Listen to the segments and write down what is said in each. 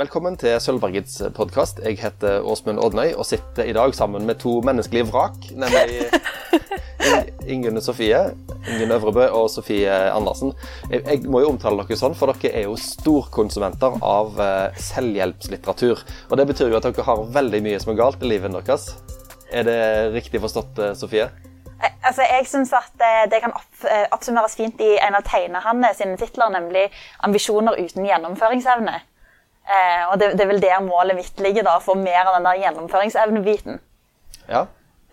Velkommen til Sølvbergets podkast. Jeg heter Åsmund Odnøy og sitter i dag sammen med to menneskelige vrak, nemlig Ingunn Sofie Ingunn Øvrebø og Sofie Andersen. Jeg, må jo omtale dere sånn, for dere er jo storkonsumenter av uh, selvhjelpslitteratur. Og det betyr jo at dere har veldig mye som er galt i livet deres. Er det riktig forstått, uh, Sofie? Eh, altså, jeg synes at det kan oppsummeres fint i en av tegnerne sine titler, nemlig 'Ambisjoner uten gjennomføringsevne'. Eh, og det, det, er vel der målet mitt ligger, da, å få mer av den der gjennomføringsevnebiten. Ja.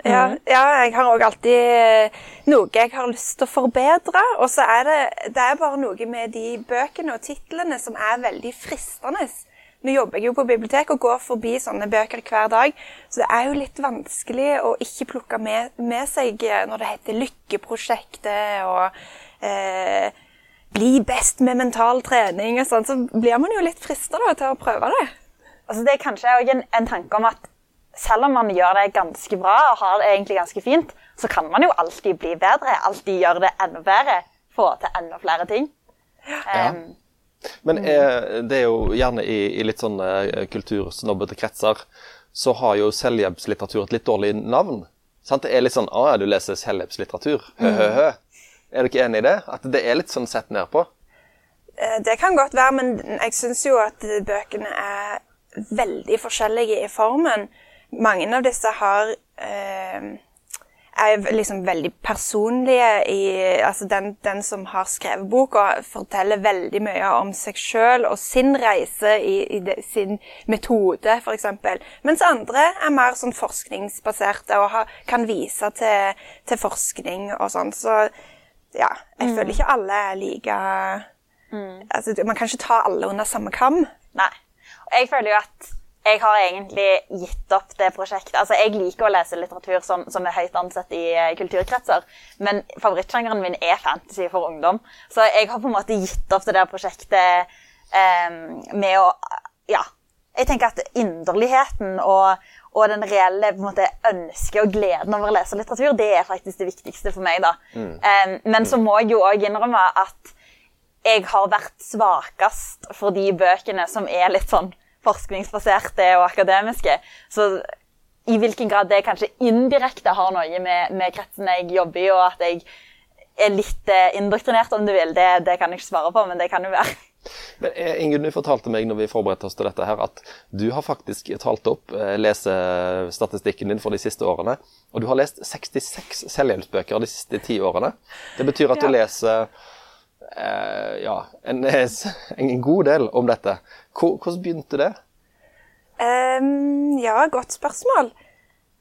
Ja, ja, jeg har òg alltid eh, noe jeg har lyst til å forbedre. Og så er det, det er bare noe med de bøkene og titlene som er veldig fristende. Nå jobber jeg jo på bibliotek og går forbi sånne bøker hver dag, så det er jo litt vanskelig å ikke plukke med, med seg når det heter Lykkeprosjektet og eh, bli best med mental trening og sånn, så blir man jo litt frista til å prøve det. Altså, det er kanskje en, en, tanke om at selv om man gjør det ganske bra og har det egentlig ganske fint, så kan man jo alltid bli bedre. Alltid gjøre det enda bedre. Få til enda flere ting. Ja. Um, Men er, det er jo gjerne i, i litt sånn kultursnobbete kretser så har jo selvhjelpslitteratur et litt dårlig navn. Sant? Det er litt sånn 'Å, du leser selvhjelpslitteratur'. Hø-hø-hø. Er ikke enig i det? At det er litt sånn sett nedpå? Eh, det kan godt være, men jeg syns jo at bøkene er veldig forskjellige i formen. Mange av disse har eh, er liksom veldig personlige i Altså den, den som har skrevet boka, forteller veldig mye om seg sjøl og sin reise i, i de, sin metode, f.eks. Mens andre er mer sånn forskningsbaserte og har, kan vise til, til forskning og sånn. Så ja, jeg mm. føler ikke alle er like mm. altså, Man kan ikke ta alle under samme kam. Nei. Og jeg føler jo at jeg har egentlig gitt opp det prosjektet. Altså, Jeg liker å lese litteratur som, som er høyt ansett i uh, kulturkretser, men favorittsjangeren min er fantasy for ungdom. Så jeg har på en måte gitt opp det der prosjektet um, med å Ja. Jeg tenker at inderligheten og og den reelle måte, ønsket og gleden over å lese litteratur, det er faktisk det viktigste for meg. da. Mm. Um, men så må jeg jo òg innrømme at jeg har vært svakest for de bøkene som er litt sånn forskningsbaserte og akademiske. Så i hvilken grad det kanskje indirekte har noe med, med kretsen jeg jobber i, og at jeg er litt eh, indoktrinert, om du vil, det, det kan jeg ikke svare på, men det kan jo være. Men eh, Ingunn, du fortalte meg når vi forberedte oss til dette her, at du har faktisk talt opp eh, lesestatistikken din for de siste årene. Og du har lest 66 selvhjelpsbøker de siste ti årene. Det betyr at du leser eh, ja, en, en, god del om dette. Hvordan begynte det? Um, ja, godt spørsmål.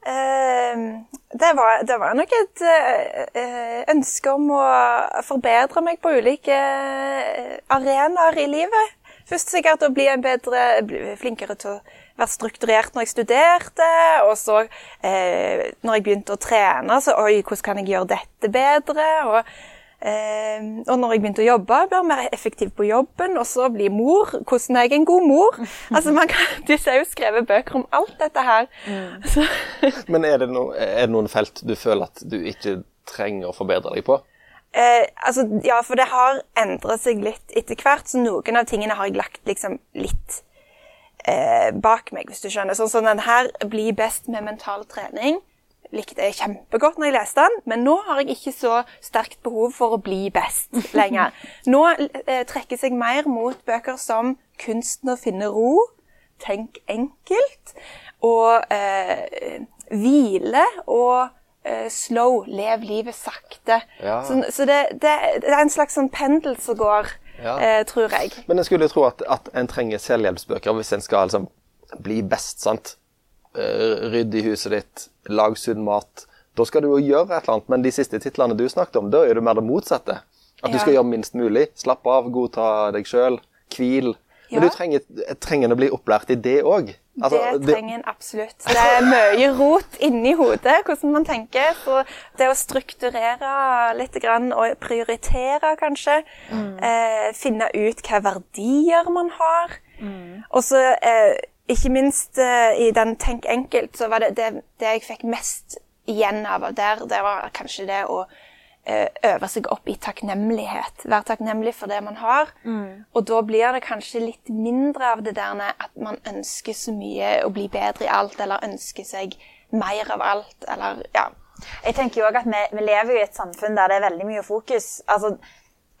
Ehm, det var, det var, nok et uh, ønske om å forbedre meg på ulike uh, arenaer i livet. Først sikkert å bli en bedre, flinkere til å være strukturert når jeg studerte. Og så, når jeg begynte å trene, så oi, hvordan kan jeg gjøre dette bedre? Og Eh, og når jeg begynte å jobbe, ble jeg mer effektiv på jobben. Og så bli mor. Hvordan er jeg en god mor? Altså, man kan, Du ser jo skrevet bøker om alt dette her. Mm. Men er det, no, er det, noen felt du føler at du ikke trenger å forbedre deg på? Eh, altså, ja, for det har endret seg litt etter hvert. Så noen av tingene har jeg lagt liksom litt eh, bak meg, hvis du skjønner. Sånn som sånn, den her blir best med mental trening likte jeg kjempegodt når jeg leste den, men nå har jeg ikke så sterkt behov for å bli best lenger. Nå eh, trekkes jeg mer mot bøker som 'Kunsten å finne ro', 'Tenk enkelt' og eh, 'Hvile' og eh, 'Slow', 'Lev livet sakte'. Ja. Så, så det, det, det, er en slags sånn pendel som går, ja. eh, tror jeg. Men jeg skulle jo tro at, at en trenger selvhjelpsbøker hvis en skal liksom, bli best, sant? Eh, rydde i huset ditt, lag sunn mat. Da skal du jo gjøre et eller annet, men de siste titlene du snakket om, da er det mer det motsatte. At du skal gjøre minst mulig. Slappe av, godta deg sjøl, hvil. Men du trenger, trenger å bli opplært i det òg. Altså, det trenger en absolutt. Det er mye rot inni hodet, hvordan man tenker. Så det å strukturere litt og prioritere, kanskje. Mm. Eh, finne ut hva verdier man har. Mm. Og så eh, ikke minst uh, i den Tenk enkelt, så var det det, det jeg fikk mest igjen av der, det var kanskje det å eh, øve seg opp i takknemlighet. Være takknemlig for det man har. Og da blir det kanskje litt mindre av det der at man ønsker så mye å bli bedre i alt, eller ønsker seg mer av alt, eller ja. Jeg tenker jo også at vi, vi lever i et samfunn der det er veldig mye fokus. Altså,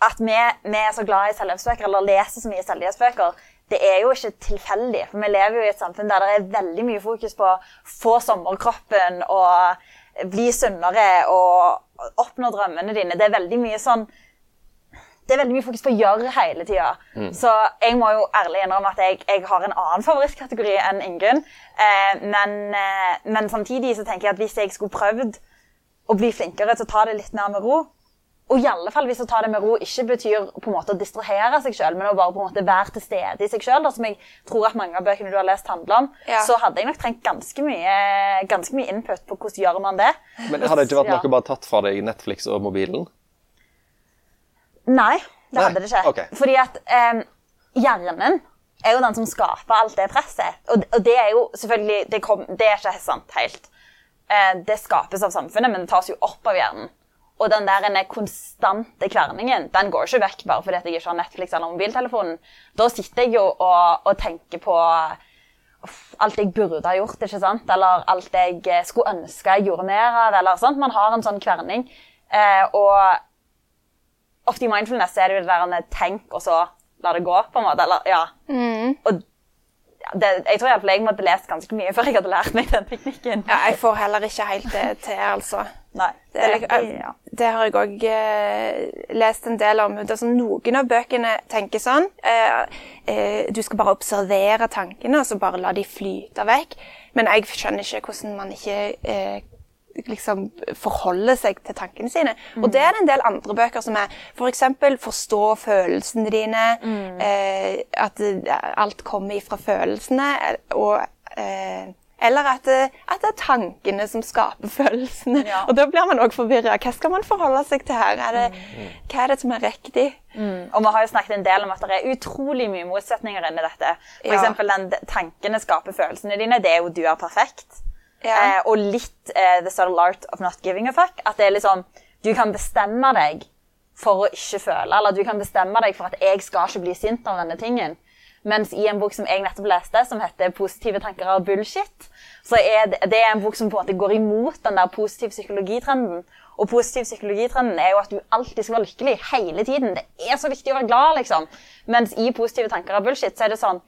at vi, vi er så glad i selvhjelpsbøker, eller leser så mye selvhjelpsbøker, det er jo ikke tilfeldig. For vi lever jo i et samfunn der det er veldig mye fokus på å få sommerkroppen og bli sunnere og oppnå drømmene dine. Det er veldig mye sånn det er veldig mye fokus på å gjøre hele tida. Så jeg må jo ærlig innrømme at jeg, jeg har en annen favorittkategori enn Ingunn. Eh, men, eh, men samtidig så tenker jeg at hvis jeg skulle prøvd å bli flinkere til å ta det litt mer med ro Og i alle fall hvis å ta det med ro ikke betyr på en måte å distrahere seg sjøl, men å bare på en måte være til stede i seg sjøl, som jeg tror at mange av bøkene du har lest, handler om, Ja. så hadde jeg nok trengt ganske mye, ganske mye input på hvordan gjør man det. Men hadde det ikke vært Ja. noe bare tatt fra deg Netflix og mobilen? Nei, det Nei, hadde det ikke. Okay. Fordi at eh, hjernen er jo den som skaper alt det presset. Og, og det er jo selvfølgelig Det, kom, det er ikke sant helt. Eh, det skapes av samfunnet, men det tas jo opp av hjernen. Og den der konstante kverningen den går ikke vekk bare fordi at jeg ikke har Netflix eller mobiltelefonen. Da sitter jeg jo og, og tenker på alt jeg burde ha gjort, ikke sant? eller alt jeg eh, skulle ønske jeg gjorde mer av. eller sånt. Man har en sånn kverning. Eh, og ofte i mindfulness er det jo det der med tenk, og så la det gå, på en måte. Eller, ja. Og ja, det, jeg tror iallfall jeg måtte lest ganske mye før jeg hadde lært meg den teknikken. ja. Jeg får heller ikke helt det til, altså. Nei, Det, er, ja. det har jeg òg eh, lest en del om. Det er sånn, noen av bøkene tenker sånn eh, eh, Du skal bare observere tankene, og så bare la de flyte vekk. Men jeg skjønner ikke hvordan man ikke eh, liksom forholder seg til tankene sine. Og det er det en del andre bøker som er f.eks. For forstå følelsene dine. Eh, at alt kommer ifra følelsene. eh, og eh, eller at det, at det er tankene som skaper følelsene. Ja. Og da blir man òg forvirra. Hva skal man forholde seg til her? Er det, Hva er det som er riktig? Og vi har jo snakket en del om at det er utrolig mye motsetninger inni dette. For Ja. den tankene skaper følelsene dine. Det er jo 'du er perfekt'. Ja. Eh, og litt eh, 'the subtle art of not giving a fuck'. At det er liksom Du kan bestemme deg for å ikke føle, eller du kan bestemme deg for at jeg skal ikke bli sint av denne tingen. Mens i en bok som jeg nettopp leste, som heter 'Positive tanker er bullshit', så er det, det er en bok som på en måte går imot den der positive psykologitrenden. Og positiv psykologitrenden er jo at du alltid skal være lykkelig hele tiden. Det er så viktig å være glad, liksom. Mens i 'Positive tanker er bullshit' så er det sånn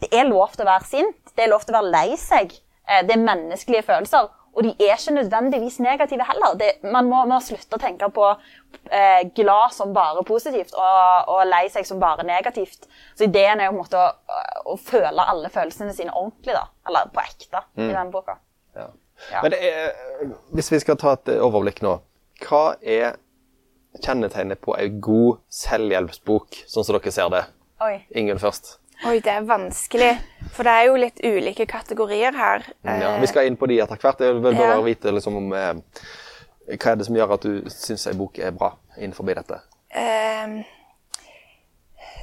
det er lov til å være sint, det er lov til å være lei seg. Eh, Det er menneskelige følelser. Og de er ikke nødvendigvis negative heller. Det, man må, må slutte å tenke på eh, glad som bare positivt og, og lei seg som bare negativt. Så ideen er jo på en måte å, å føle alle følelsene sine ordentlig, da. Eller på ekte, i den boka. Ja. Ja. Men det er, hvis vi skal ta et overblikk nå, hva er kjennetegnet på en god selvhjelpsbok, sånn som dere ser det? Oi. Ingen først. Oi, det er vanskelig. For det er jo litt ulike kategorier her. Ja, Eh, vi skal inn på de etter hvert. Jeg vil bare Ja. vite liksom, om eh, hva er det som gjør at du syns en bok er bra innenfor dette. Eh,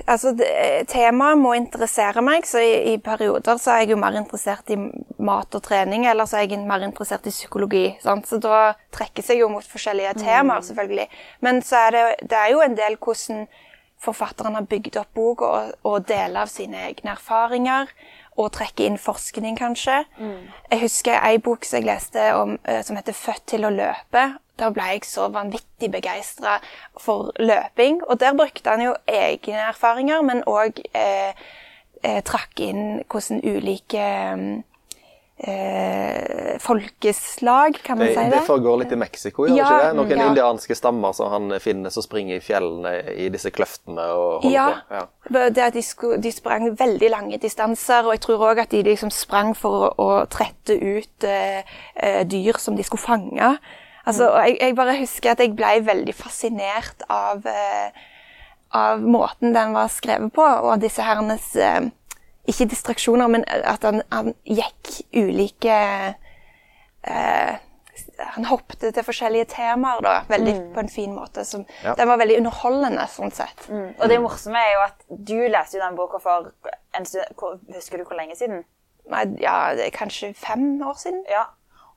altså, det- temaet må interessere meg, så i, i perioder så er jeg jo mer interessert i mat og trening, eller så er jeg mer interessert i psykologi. Sant? Så da trekkes jeg jo mot forskjellige temaer, selvfølgelig. Men så er det, det er jo en del hvordan forfatteren har bygd opp bok og, og deler av sine egne erfaringer, og trekker inn forskning, kanskje. Jeg husker ei bok som jeg leste om, eh, som heter 'Født til å løpe'. Da ble jeg så vanvittig begeistra for løping. Og der brukte han jo egne erfaringer, men òg eh, eh, trakk inn hvordan ulike eh, folkeslag, kan man Det, si det det? foregår litt i Mexico, gjør Ja, ikke det? Noen ja. indianske stammer som han finner som springer i fjellene i disse kløftene og holder Ja. på. Ja. Det at de, de sprang veldig lange distanser, og jeg tror òg at de liksom sprang for å, å trette ut eh, eh, dyr som de skulle fange. Altså, jeg, jeg bare husker at jeg ble veldig fascinert av, eh, av måten den var skrevet på, og disse herrenes eh, Ikke distraksjoner, men at han, han gikk ulike eh, han hoppet til forskjellige temaer da, veldig på en fin måte. Som, Ja. Den var veldig underholdende, sånn sett. Og det morsomme er jo at du leste jo den boka for en stund hvor- Husker du hvor lenge siden? Nei, ja, det er kanskje fem år siden. Ja.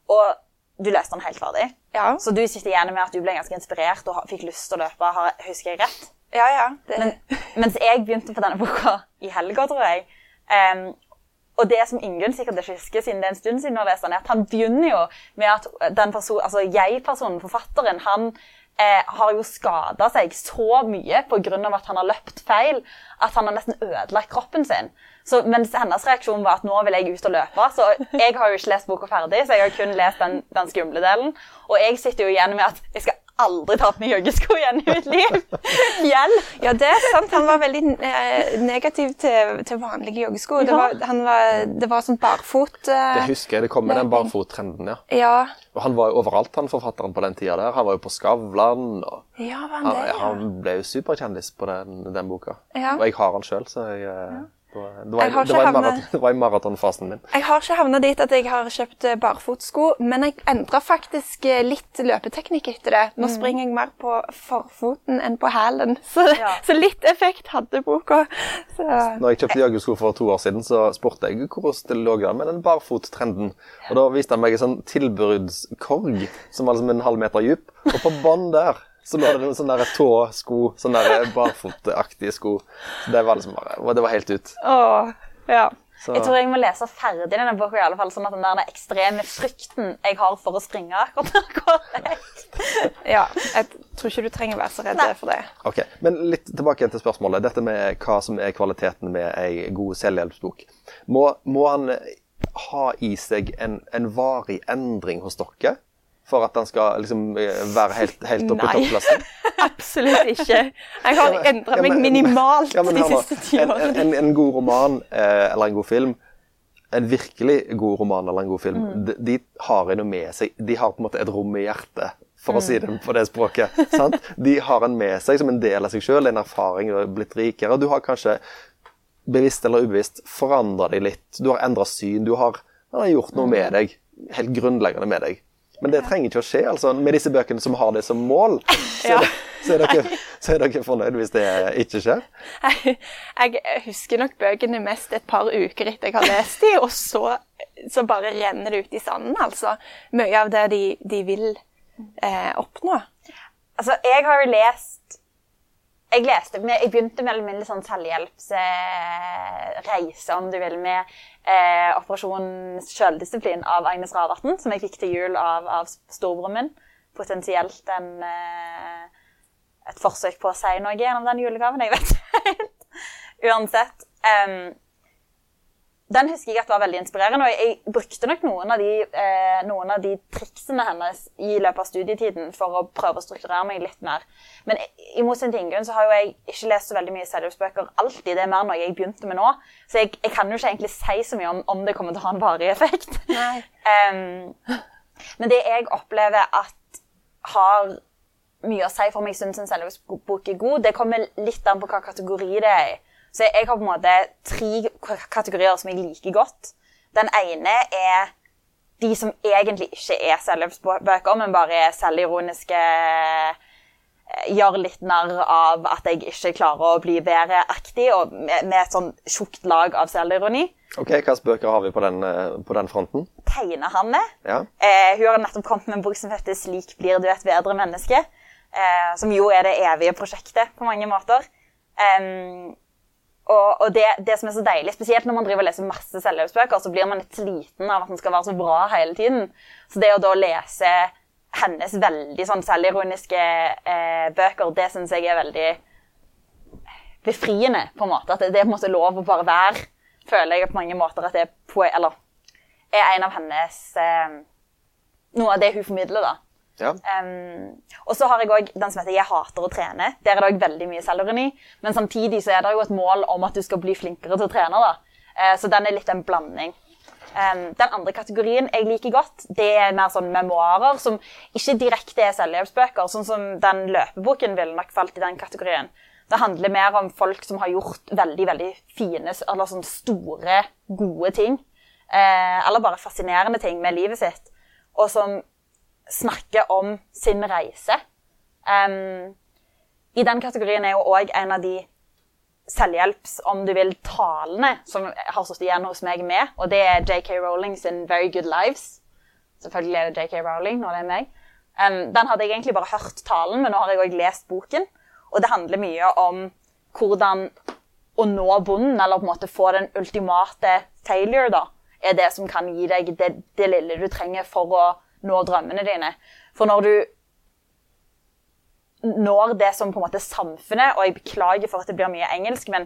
Og du leste den helt ferdig. Ja, Så du sitter igjen med at du ble ganske inspirert og fikk lyst til å løpe. Har, husker jeg rett? ja. ja. Det, Men, mens jeg begynte på denne boka i helga, tror jeg. Em, og det som Ingunn sikkert ikke husker, siden det er en stund siden, er at han begynner jo med at den person, altså jeg-personen, forfatteren, han eh, har jo skada seg så mye pga. at han har løpt feil, at han har nesten ødelagt kroppen sin. Så mens hennes reaksjon var at nå vil jeg ut og løpe, så jeg har jo ikke lest boka ferdig, så jeg har kun lest den, den skumle delen. Og jeg sitter jo igjen med at jeg skal aldri tatt med joggesko igjen i mitt liv. Hjelp! ja, det er sant. Han var veldig eh, negativ til, til vanlige joggesko. Det var, han var, det var sånn barfot eh, Det husker jeg. Det kom med den barfottrenden, ja. Ja, Og han var jo overalt, han forfatteren på den tida der. Han var jo på Skavlan. og ja var han det? Ja. han ble jo superkjendis på den, den boka. Ja. Og jeg har han sjøl, så jeg eh, det var, det i maraton, det var i maratonfasen min. Jeg har ikke havna dit at jeg har kjøpt eh, barfotsko, men jeg endra faktisk eh, litt løpeteknikk etter det. Nå springer jeg mer på forfoten enn på hælen, så, Ja. så litt effekt hadde boka. Så, Når jeg kjøpte joggesko for to år siden, så spurte jeg hvordan det lå an med den barfottrenden. Og da viste han meg en sånn tilbudskorg som var liksom en halv meter dyp. Og på bånn der så lå det noen sånne tå-sko, sånne barfotaktige sko. Så det var liksom bare og Det var helt ut. åh, ja. Så, Jeg tror jeg må lese ferdig denne boka, i alle fall, sånn at den der ekstreme frykten jeg har for å springe akkurat går vekk. ja. Jeg tror ikke du trenger være så redd Nei. for det. ok, Men litt tilbake igjen til spørsmålet. Dette med hva som er kvaliteten med ei god selvhjelpsbok. Må, må han ha i seg en, en varig endring hos dere? For at den skal liksom eh, være helt, helt oppe i Nei. Absolutt ikke. Jeg har endra meg minimalt Ja, men de siste ti årene. en, en god roman eh, eller en god film En virkelig god roman eller en god film, Mm. de, de har noe med seg De har på en måte et rom i hjertet, for å si Mm. det på det språket. sant? De har en med seg som en del av seg sjøl, en erfaring, du har blitt rikere. Du har kanskje bevisst eller ubevisst forandra deg litt. Du har endra syn. Du har, har gjort noe Mm. med deg. Helt grunnleggende med deg. Men det trenger ikke å skje. altså Med disse bøkene som har det som mål, så, er, det, så, er, dere, så er dere fornøyd hvis det ikke skjer. Jeg, jeg husker nok bøkene mest et par uker etter jeg har lest de, og så, så bare renner det ut i sanden, altså. Mye av det de, de vil eh, oppnå. Altså, jeg har jo lest Jeg leste jeg begynte med en sånn selvhjelpsreise, om du vil, med eh, Operasjon selvdisiplin av Agnes Ravatn, som jeg fikk til jul av, av storebroren min. Potensielt en, eh, et forsøk på å si noe gjennom den julegaven. Jeg vet ikke helt. Uansett. em, den husker jeg at var veldig inspirerende, og jeg brukte nok noen av, de, eh, noen av de triksene hennes i løpet av studietiden for å prøve å strukturere meg litt mer. Men i, motsetning til Ingunn så har jo jeg ikke lest så veldig mye selvhjelpsbøker alltid. Det er mer noe jeg begynte med nå. Så jeg, jeg kan jo ikke egentlig si så mye om, om det kommer til å ha en varig effekt. Em, men det jeg opplever at har mye å si for om jeg syns en selvhjelpsbok er god, det kommer litt an på hva kategori det er i. Så jeg har på en måte tre kategorier som jeg liker godt. Den ene er de som egentlig ikke er selvhjelpsbøker, men bare er selvironiske eh, Gjør litt narr av at jeg ikke klarer å bli bedre-aktig, og med, med et sånn tjukt lag av selvironi. Ok, Hvilke bøker har vi på den, eh, på den fronten? Tegnehanne. Ja. Eh, hun har nettopp kommet med en bok som heter 'Slik blir du et bedre menneske'. Eh, som jo er det evige prosjektet på mange måter. Em, og, og det, det som er så deilig, spesielt når man driver og leser masse selvhjelpsbøker, så blir man litt sliten av at den skal være så bra hele tiden. Så det å da lese hennes veldig sånn selvironiske eh, bøker, det syns jeg er veldig befriende, på en måte. At det, det er på en måte lov å bare være. Føler jeg på mange måter at det er, eller, er en av hennes eh, Noe av det hun formidler, da. Ja. Um, og så har jeg òg den som heter 'Jeg hater å trene'. Der er det også veldig mye selvironi. Men samtidig så er det jo et mål om at du skal bli flinkere til å trene. da. Uh, så den er litt en blanding. Um, den andre kategorien jeg liker godt, det er mer sånn memoarer som ikke direkte er selvhjelpsbøker. Sånn som den løpeboken ville nok falt i den kategorien. Det handler mer om folk som har gjort veldig veldig fine, eller sånn store, gode ting. Eh, eller bare fascinerende ting med livet sitt. Og som snakker om sin reise. Um, I den kategorien er jo òg en av de selvhjelps, om du vil, talene som har stått igjen hos meg med, og det er JK Rowling sin Very Good Lives. Selvfølgelig er det JK Rowling når det er meg. Um, den hadde jeg egentlig bare hørt talen, men nå har jeg òg lest boken. Og det handler mye om hvordan å nå bunnen, eller på en måte få den ultimate failure, da, er det som kan gi deg det, det lille du trenger for å nå drømmene dine. For når du når det som på en måte samfunnet Og jeg beklager for at det blir mye engelsk, men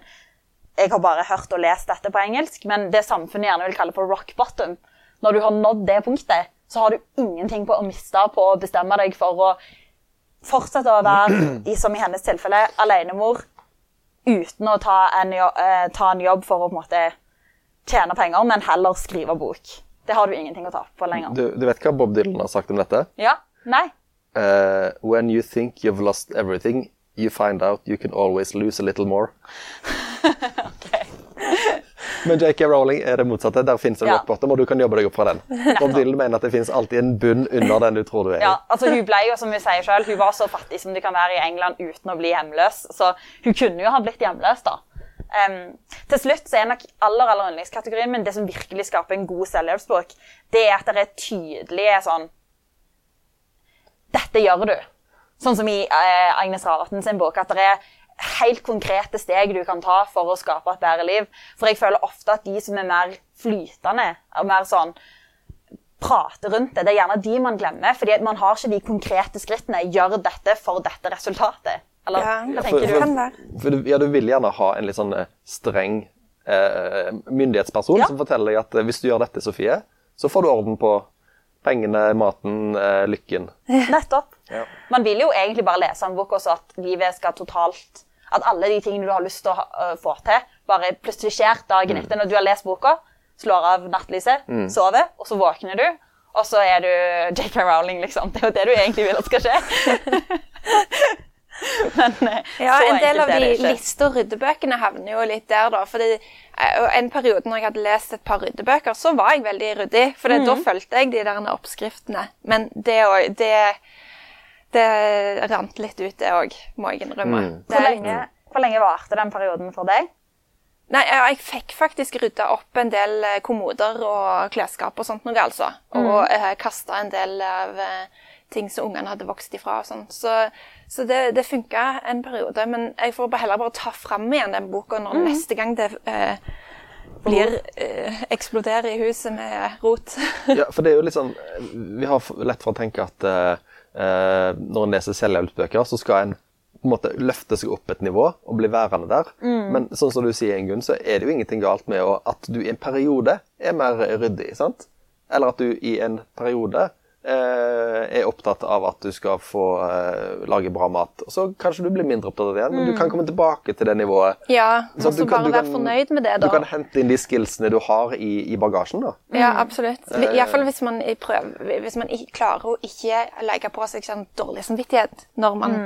jeg har bare hørt og lest dette på engelsk. Men det samfunnet gjerne vil kalle for rock bottom. Når du har nådd det punktet, så har du ingenting på å miste på å bestemme deg for å fortsette å være, i, som i hennes tilfelle, alenemor uten å ta en, jobb, eh, ta en jobb for å på en måte tjene penger, men heller skrive bok. Det har du ingenting å ta på lenger. Du, du vet hva Bob Dylan har sagt om dette? Ja? Nei? Uh, when you think you've lost everything, you find out you can always lose a little more. okay. Men JK Rowling er det motsatte. Der fins en Ja. rock bottom, og du kan jobbe deg opp fra den. Bob Dylan mener at det fins alltid en bunn under den du tror du er i. Ja, altså Hun ble jo, som hun sier selv, hun var så fattig som du kan være i England uten å bli hjemløs. Så hun kunne jo ha blitt hjemløs, da. Em, til slutt så er nok aller aller yndlingskategorien min det som virkelig skaper en god selvhjelpsbok, det er at det er tydelige sånn Dette gjør du. Sånn som i eh, Agnes Ravatn sin bok. At det er helt konkrete steg du kan ta for å skape et bedre liv. For jeg føler ofte at de som er mer flytende, og mer sånn prate rundt det, det er gjerne de man glemmer. fordi man har ikke de konkrete skrittene. Gjør dette for dette resultatet. Eller Ja, for- tenker Det du? kan være. For ja, du vil gjerne ha en litt sånn eh, streng eh, myndighetsperson Ja. som forteller deg at eh, hvis du gjør dette, Sofie, så får du orden på pengene, maten, eh, lykken. Nettopp. Ja. Man vil jo egentlig bare lese en bok også at livet skal totalt At alle de tingene du har lyst til å øh, få til, bare plutselig skjer dagen etter når du har lest boka. Slår av nattlyset, sover, og så våkner du. Og så er du JK Rowling, liksom. Det er jo det du egentlig vil at skal skje. Men eh, Ja, en del av de liste- og ryddebøkene havner jo litt der, da. Fordi eh, og en periode når jeg hadde lest et par ryddebøker, så var jeg veldig ryddig. For Mm. da fulgte jeg de der oppskriftene. Men det òg det, det rant litt ut, det òg, må jeg innrømme. Mm. Hvor lenge, hvor lenge varte den perioden for deg? Nei, jeg, jeg fikk faktisk rydda opp en del eh, kommoder og klesskap og sånt noe, altså. Og mm. kasta en del av ting som ungene hadde vokst ifra og sånn. Så, så det, det funka en periode. Men jeg får heller bare ta fram igjen den boka når neste gang det eh, blir eh, eksploderer i huset med rot. Ja, for det er jo litt sånn Vi har lett for å tenke at eh, eh, når en leser selvhjelpsbøker, så skal en på en måte løfte seg opp et nivå og bli værende der. Men sånn som du sier, Ingunn, så er det jo ingenting galt med å, at du i en periode er mer ryddig. sant? Eller at du i en periode eh, er opptatt av at du skal få uh, lage bra mat. Og så kanskje du blir mindre opptatt av det igjen, men du kan komme tilbake til det nivået. Ja, Så du kan- bare være fornøyd med det, da. Du kan hente inn de skillsene du har i, i bagasjen. da. Ja, absolutt. Iallfall hvis man prøver, hvis man klarer å ikke legge på seg sånn dårlig samvittighet når man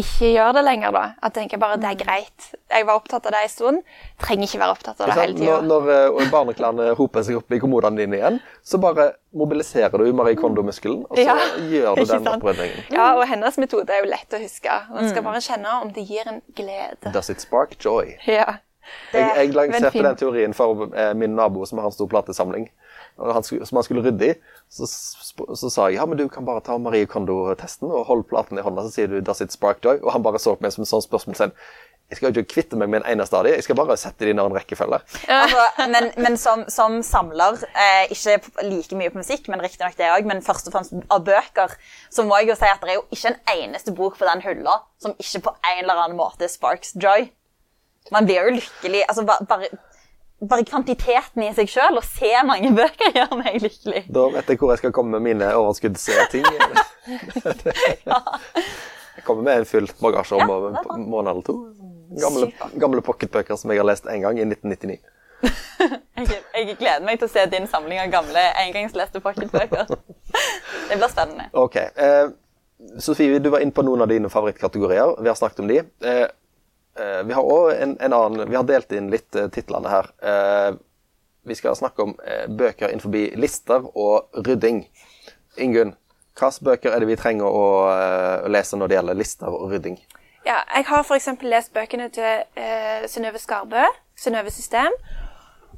ikke gjør det lenger, da. At jeg tenker bare det er greit. Jeg var opptatt av det en stund. Trenger ikke være opptatt av det hele tida. Når, når eh, barneklærne hoper seg opp i kommodene dine igjen, så bare mobiliserer du Marie Kondo-muskelen, og så Ja, gjør du den opprydningen. Ja, og hennes metode er jo lett å huske. Man skal bare kjenne om det gir en glede. Does it spark joy? Ja. Jeg, jeg lanserte den teorien for eh, min nabo som har en stor platesamling, som han skulle rydde i. Så, så sa jeg ja, men du kan bare ta Marie Kondo-testen og holde platen i hånda, så sier du 'does it spark joy'? Og han bare så på meg som et sånt spørsmål spørsmålstegn. Jeg skal jo ikke kvitte meg med en eneste av dem, jeg skal bare sette dem i en annen rekkefølge. Altså, men men som, som samler, eh, ikke like mye på musikk, men riktignok det òg, men først og fremst av bøker, så må jeg jo si at det er jo ikke en eneste bok på den hylla som ikke på en eller annen måte sparks joy. Man blir jo lykkelig altså bare, bare, bare kvantiteten i seg sjøl, å se mange bøker, gjør meg lykkelig. Da vet jeg hvor jeg skal komme med mine overskuddsting. Jeg kommer med en full bagasje om Ja, en måned eller to. Gamle, gamle pocketbøker som jeg har lest én gang, i 1999. Jeg, jeg gleder meg til å se din samling av gamle engangsleste pocketbøker. Det blir spennende. Ok. Eh, Sofie, du var inne på noen av dine favorittkategorier. Vi har snakket om de. Eh, vi har også en, en annen Vi har delt inn litt eh, titlene her. Eh, vi skal snakke om eh, bøker innenfor lister og rydding. Ingunn, hvilke bøker er det vi trenger å, eh, lese når det gjelder lister og rydding? Ja, jeg har f.eks. lest bøkene til eh, Synnøve Skarbø, Synnøve System,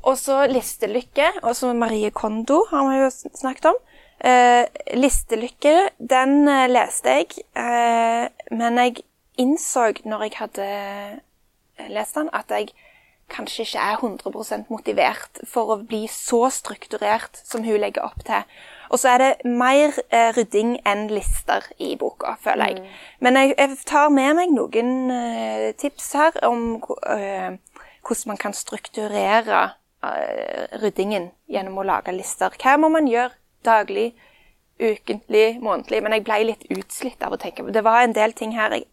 og så Listelykke, og så Marie Kondo har vi jo snakket om. Eh, listelykke, den eh, leste jeg, eh, men jeg innså når jeg hadde eh, lest den, at jeg kanskje ikke er 100% motivert for å bli så strukturert som hun legger opp til. Og så er det mer eh, rydding enn lister i boka, føler jeg. Men jeg, jeg tar med meg noen eh, tips her om eh, hvordan man kan strukturere eh, ryddingen gjennom å lage lister. Hva må man gjøre daglig, ukentlig, månedlig? Men jeg ble litt utslitt av å tenke på Det var en del ting her jeg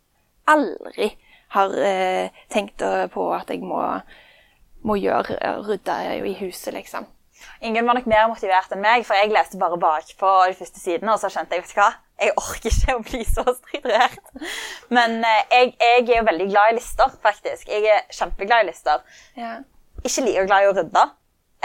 aldri har eh, tenkt eh, på at jeg må, må gjøre. eh, Rydde i huset, liksom. Ingen var nok mer motivert enn meg, for jeg leste bare bakpå de første sidene, og så skjønte jeg, vet du hva, jeg orker ikke å bli så stridrert Men eh, jeg, jeg er jo veldig glad i lister, faktisk. Jeg er kjempeglad i lister. Ja. Ikke like glad i å rydde.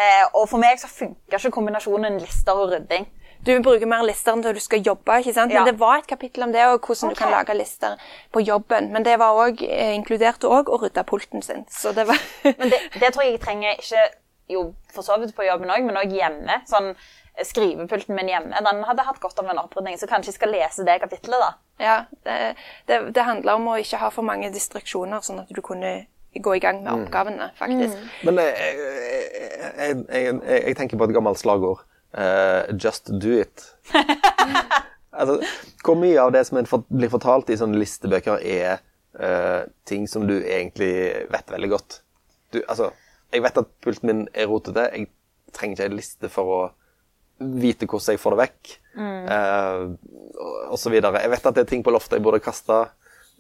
Eh, og for meg så funker ikke kombinasjonen lister og rydding. Du bruker mer lister når du skal jobbe, ikke sant? Ja. men det var et kapittel om det, og hvordan du kan lage lister på jobben. Men det var også, eh, inkluderte òg å rydde pulten sin. Så det var Men det, det tror jeg jeg trenger ikke jo, for så vidt på jobben òg, men òg hjemme. Sånn eh, Skrivepulten min hjemme den hadde hatt godt av en opprydning, så kanskje jeg skal lese det kapittelet. da. Ja, det, det, det handler om å ikke ha for mange distraksjoner, sånn at du kunne gå i gang med oppgavene, faktisk. Men eh, jeg, jeg, jeg, jeg, jeg tenker på et gammelt slagord. Eh, just do it. altså, hvor mye av det som for, blir fortalt i sånne listebøker, er uh, ting som du egentlig vet veldig godt? Du, altså, jeg vet at pulten min er rotete. Jeg trenger ikke en liste for å vite hvordan jeg får det vekk. Eh, og, og så videre. Jeg vet at det er ting på loftet jeg burde kaste.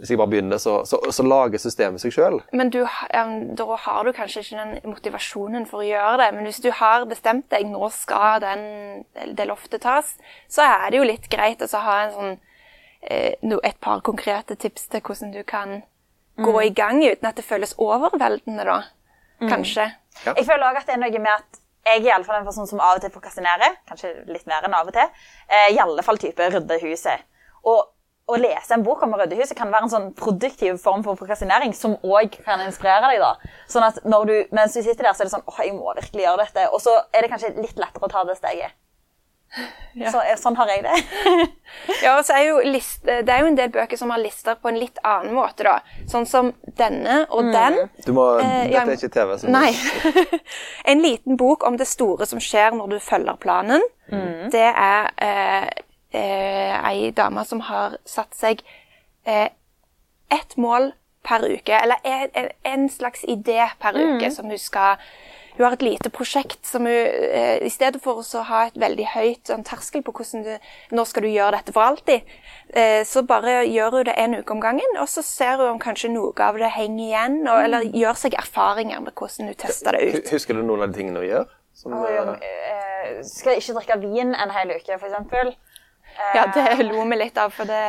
Hvis jeg bare begynner, så, så, så lager systemet seg sjøl. Men du, ja, da har du kanskje ikke den motivasjonen for å gjøre det. Men hvis du har bestemt deg, nå skal den, det loftet tas, så er det jo litt greit å så ha en sånn, eh, no, et par konkrete tips til hvordan du kan gå i gang uten at det føles overveldende, da. Kanskje. Ja. Jeg føler også at det er noe med at jeg er iallfall en person som av og til prokrastinerer. Kanskje litt mer enn av og til. Eh, I alle fall type rydde huset. Og å lese en bok om å rydde huset kan være en sånn produktiv form for prokrastinering som òg kan inspirere deg. da. Sånn at når du, Mens du sitter der, så er det sånn åh, jeg må virkelig gjøre dette. Og så er det kanskje litt lettere å ta det steget. Ja. Så, sånn har jeg det. Ja, og så er jo list, det er jo en del bøker som har lister på en litt annen måte, da. Sånn som denne og den. Du må, Eh, dette er ikke TV. så- Nei. en liten bok om det store som skjer når du følger planen. Det er eh, eh, ei dame som har satt seg eh, ett mål per uke, eller en, en- slags idé per uke som hun skal Hun har et lite prosjekt som hun eh, I stedet for å ha et veldig høyt sånn, terskel på hvordan du når skal du gjøre dette for alltid, eh, så bare gjør hun det en uke om gangen, og så ser hun om kanskje noe av det henger igjen, og, eller gjør seg erfaringer med hvordan hun tester det ut. Husker du noen av de tingene hun gjør? Som, Og, eh, Skal skal ikke drikke vin en hel uke, f.eks. Ja, det lo vi litt av, for det,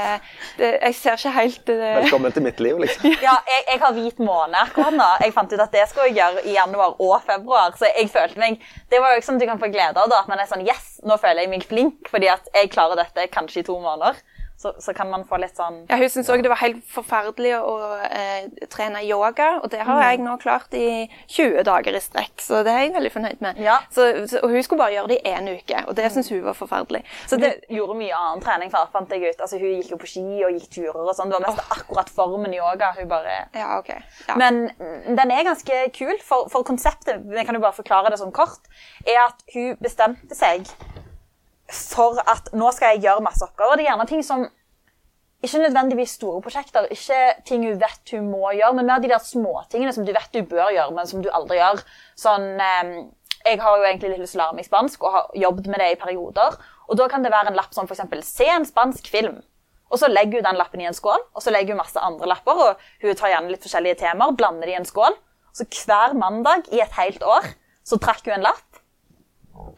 det Jeg ser ikke helt det, Velkommen til mitt liv, liksom. Ja, jeg, jeg har hvit måned akkurat nå. Jeg fant ut at det skulle jeg gjøre i januar og februar. Så jeg følte meg Det var jo ikke sånn at du kan få glede av da. at man er sånn Yes, nå føler jeg meg flink fordi at jeg klarer dette kanskje i to måneder. Så, så kan man få litt sånn Ja, Hun syntes òg det var helt forferdelig å eh, trene yoga, og det har Mm. jeg nå klart i 20 dager i strekk, så det er jeg veldig fornøyd med. Ja. Så, så, og hun skulle bare gjøre det i én uke, og det syntes hun var forferdelig. Så det, Hun gjorde mye annen trening, fant fant jeg ut. Altså, hun gikk jo på ski og gikk turer og sånn. Det var mest akkurat formen yoga. Hun bare ja, ok. Ja. Men mm, den er ganske kul, for, for konseptet jeg kan jo bare forklare det sånn kort, er at hun bestemte seg for at nå skal jeg gjøre masse oppgaver. Det er gjerne ting som ikke nødvendigvis store prosjekter, ikke ting hun vet hun må gjøre, men mer de der småtingene som du vet du bør gjøre, men som du aldri gjør. Sånn, eh, jeg har jo egentlig litt lyst til å lære meg spansk og har jobbet med det i perioder. Og da kan det være en lapp som f.eks. se en spansk film. Og så legger hun den lappen i en skål, og så legger hun masse andre lapper. og Hun tar gjerne litt forskjellige temaer, blander de i en skål. Så hver mandag i et helt år så trakk hun en lapp.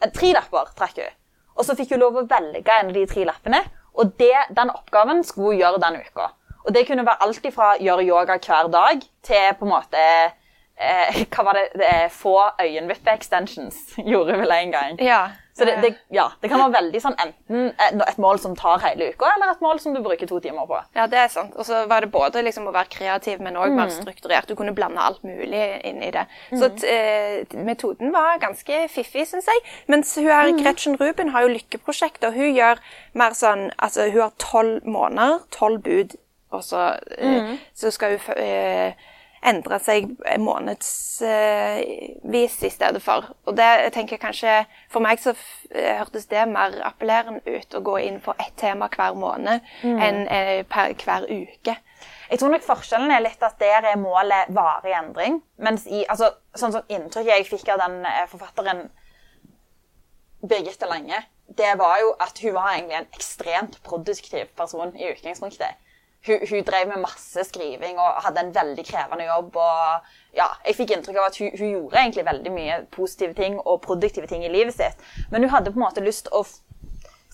Eh, Tre lapper trakk hun. Og så fikk hun lov å velge en av de tre lappene. Og det, den oppgaven skulle hun gjøre den uka. Og det kunne være alt ifra gjøre yoga hver dag til på en måte eh, Hva var det? det er få øyenvippe-extensions gjorde vel en gang. Ja. Så det, det, ja, det kan være veldig sånn enten et, et mål som tar hele uka, eller et mål som du bruker to timer på. Ja, det er sant. Og så var det både liksom å være kreativ, men òg være strukturert. Du kunne blande alt mulig inn i det. Så t eh, metoden var ganske fiffig, syns jeg. Mens hun her, Gretchen Ruben har jo lykkeprosjekt, og hun gjør mer sånn Altså, hun har tolv måneder, tolv bud, og så, eh, så skal hun eh, endre seg månedsvis i stedet for. Og det jeg tenker kanskje For meg så eh, hørtes det mer appellerende ut å gå inn på ett tema hver måned enn eh, per hver uke. Jeg tror nok forskjellen er litt at der er målet varig endring. Mens i, altså, sånn som inntrykket jeg fikk av den eh, forfatteren Birgitte Lange, det var jo at hun var egentlig en ekstremt produktiv person i utgangspunktet. Hun, hun drev med masse skriving og hadde en veldig krevende jobb. og ja, Jeg fikk inntrykk av at hun, hun gjorde veldig mye positive ting og produktive ting i livet sitt. Men hun hadde på en måte lyst å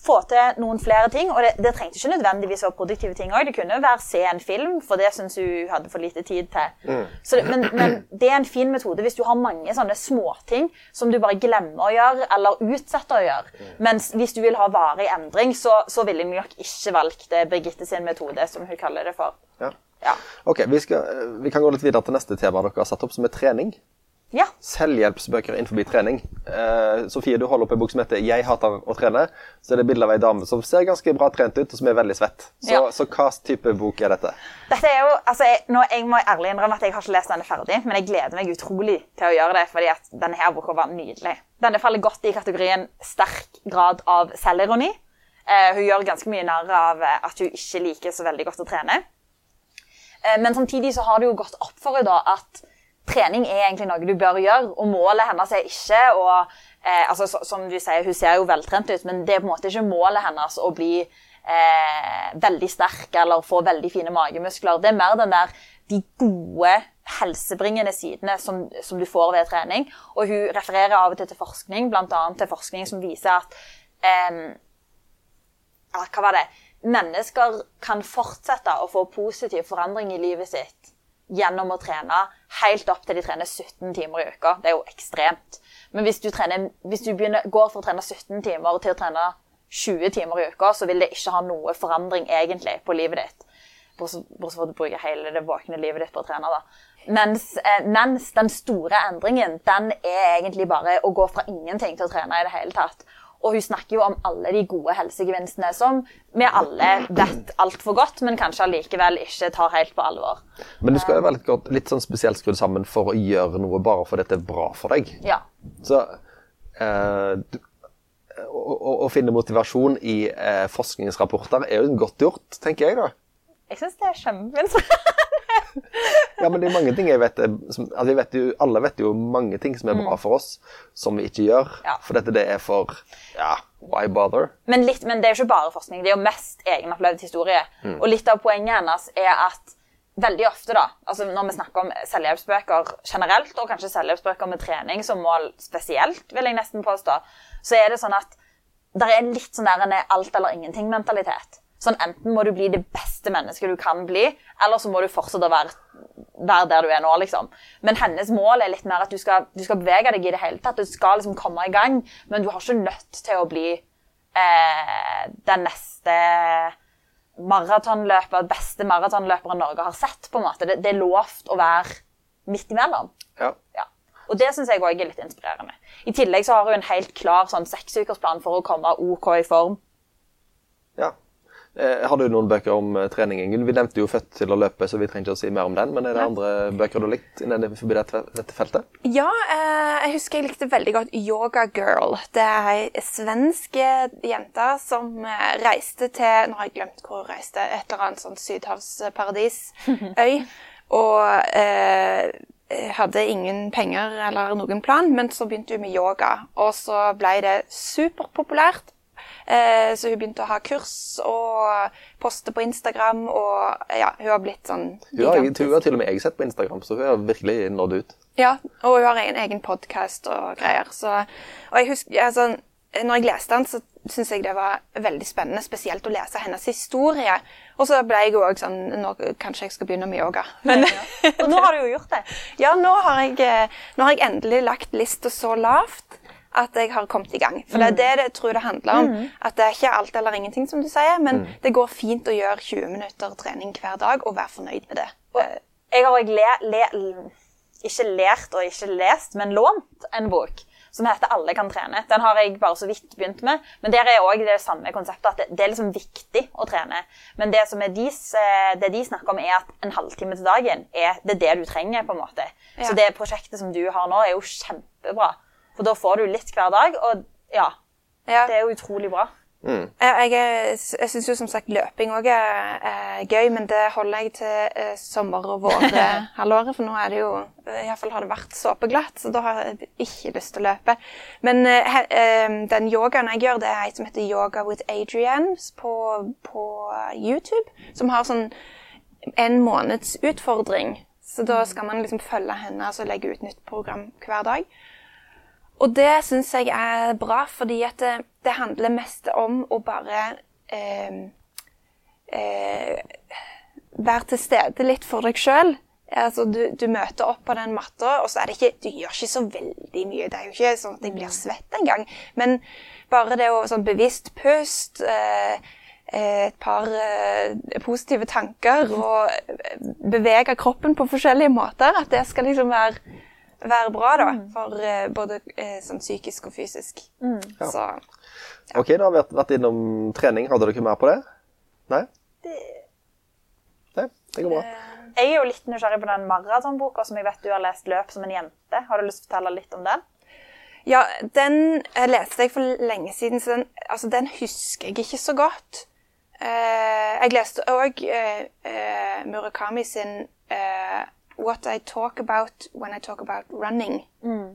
få til noen flere ting. Og det, det trengte ikke nødvendigvis være produktive ting òg. Det kunne være se en film, for det syns hun hadde for lite tid til. Så det, men, men det er en fin metode hvis du har mange sånne småting som du bare glemmer å gjøre eller utsetter å gjøre. Mens hvis du vil ha varig endring, så, så ville jeg nok ikke valgt eh, Birgitte sin metode, som hun kaller det for. Ja. Ja. Ok, vi, skal, vi kan gå litt videre til neste tema dere har satt opp, som er trening. Ja. Selvhjelpsbøker innenfor trening. Eh, Sofie, du holder opp en bok som heter 'Jeg hater å trene'. Så er det bilde av ei dame som ser ganske bra trent ut, og som er veldig svett. Så, Ja. så hva type bok er dette? Dette er jo, altså jeg, nå, jeg må ærlig innrømme at jeg har ikke lest denne ferdig, men jeg gleder meg utrolig til å gjøre det, fordi at denne her boka var nydelig. Denne faller godt i kategorien sterk grad av selvironi. Eh, hun gjør ganske mye narr av eh, at hun ikke liker så veldig godt å trene. Eh, men samtidig så har det jo gått opp for henne da at trening er egentlig noe du bør gjøre, og målet hennes er ikke å eh, altså, så, Som du sier, hun ser jo veltrent ut, men det er på en måte ikke målet hennes å bli eh, veldig sterk eller få veldig fine magemuskler. Det er mer den der de gode helsebringende sidene som, som du får ved trening. Og hun refererer av og til til forskning, bl.a. til forskning som viser at eh, hva var det? Mennesker kan fortsette å få positiv forandring i livet sitt gjennom å trene helt opp til de trener 17 timer i uka. Det er jo ekstremt. Men hvis du, trener, hvis du begynner, går fra å trene 17 timer til å trene 20 timer i uka, så vil det ikke ha noe forandring egentlig på livet ditt. Bortsett fra at du bruker hele det våkne livet ditt på å trene. da. Mens, eh, mens den store endringen den er egentlig bare å gå fra ingenting til å trene i det hele tatt. Og hun snakker jo om alle de gode helsegevinstene som vi alle vet altfor godt, men kanskje allikevel ikke tar helt på alvor. Men du skal jo være litt, godt, litt sånn spesielt skrudd sammen for å gjøre noe bare fordi det er bra for deg. Ja. Så eh, du, å, å, å finne motivasjon i eh, forskningsrapporter er jo godt gjort, tenker jeg da. Jeg syns det er kjempeinteressant. Ja, men det er mange ting jeg vet, eh, som, altså vet jo, Alle vet jo mange ting som er bra for oss, som vi ikke gjør. Ja. For dette det er for Ja, why bother? Men, litt, men det er jo ikke bare forskning, det er jo mest egenopplevd historie. Og litt av poenget hennes er at veldig ofte, da, altså når vi snakker om selvhjelpsbøker generelt, og kanskje selvhjelpsbøker med trening som mål spesielt, vil jeg nesten påstå, så er det sånn at det er litt sånn der en alt eller ingenting-mentalitet. Sånn Enten må du bli det beste mennesket du kan bli, eller så må du fortsette å være, være der du er nå. liksom. Men hennes mål er litt mer at du skal, du skal bevege deg i det hele tatt. Du skal liksom komme i gang, men du har ikke nødt til å bli eh, den neste maratonløper, beste maratonløperen Norge har sett. på en måte. Det, det er lovt å være midt imellom. Ja. Ja. Og det syns jeg òg er litt inspirerende. I tillegg så har hun en helt klar sånn seksukersplan for å komme OK i form. Eh, har du noen bøker om eh, trening, Ingunn? Vi nevnte jo 'Født til å løpe', så vi trenger ikke å si mer om den. Men er det andre bøker du har likt innen forbi dette, dette feltet? Ja, eh, jeg husker jeg likte veldig godt Yoga Girl. Det er ei svensk jente som reiste til Nå har jeg glemt hvor hun reiste. Et eller annet sånn sydhavsparadisøy. og eh, hadde ingen penger eller noen plan, men så begynte hun med yoga. Og så ble det superpopulært. Eh, så hun begynte å ha kurs og poste på Instagram, og ja, hun har blitt sånn har, hun har til og med jeg sett på Instagram, så hun har virkelig nådd ut. ja, og hun har en egen podkast og greier. Så, og jeg husker, altså, når jeg leste den, så syntes jeg det var veldig spennende, spesielt å lese hennes historie. Og så ble jeg òg sånn nå, Kanskje jeg skal begynne med yoga. Men Og nå har du jo gjort det. ja, nå har jeg, eh, nå har jeg endelig lagt lista så lavt at jeg har kommet i gang. For det er det jeg tror det handler om. At det er ikke alt eller ingenting, som du sier, men det går fint å gjøre 20 minutter trening hver dag og være fornøyd med det. Og Jeg har le, ikke lært og ikke lest, men lånt en bok som heter 'Alle kan trene'. Den har jeg bare så vidt begynt med. Men der er også det samme konseptet, at det, det er liksom viktig å trene. Men det som er deres, eh, det de snakker om, er at en halvtime til dagen er det, er det du trenger. på en måte. Ja. Så det prosjektet som du har nå, er jo kjempebra. For da får du litt hver dag, og ja, Ja. det er jo utrolig bra. Jeg, jeg, jeg syns jo som sagt løping òg er, er gøy, men det holder jeg til eh, sommer- og vårhalvåret. For nå er det jo eh, Iallfall har det vært såpeglatt, så da har jeg ikke lyst til å løpe. Men eh, eh, den yogaen jeg gjør, det er ei som heter Yoga with Adrian på, på YouTube. Som har sånn en måneds utfordring. Så da skal man liksom følge henne og altså legge ut nytt program hver dag. Og det syns jeg er bra, fordi at det, det handler mest om å bare eh, eh, være til stede litt for deg sjøl. Altså, du, du møter opp på den matta, og så er det ikke Du gjør ikke så veldig mye. Det er jo ikke sånn at jeg blir svett engang. Men bare det å sånn bevisst pust, eh, eh, et par eh, positive tanker og eh, bevege kroppen på forskjellige måter, at det skal liksom være, være bra, da. For eh, både eh, sånn psykisk og fysisk. Så Ok, da har vi vært, innom trening. Hadde dere mer på det? Nei? Nei, det går bra. Jeg er jo litt nysgjerrig på den maratonboka som jeg vet du har lest løp som en jente. Har du lyst til å fortelle litt om den? Ja, den eh, leste jeg for lenge siden, så den, altså, den husker jeg ikke så godt. Eh, jeg leste òg eh, eh, Murakami sin eh, What I Talk About When I Talk About Running.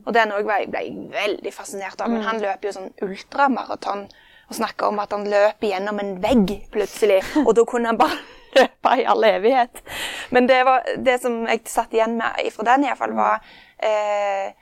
Og den òg jeg ble jeg veldig fascinert av. Men han løper jo sånn ultramaraton og snakker om at han løper gjennom en vegg plutselig. Og da kunne han bare løpe i all evighet. Men det, var, det som jeg satt igjen med fra den, iallfall, var eh,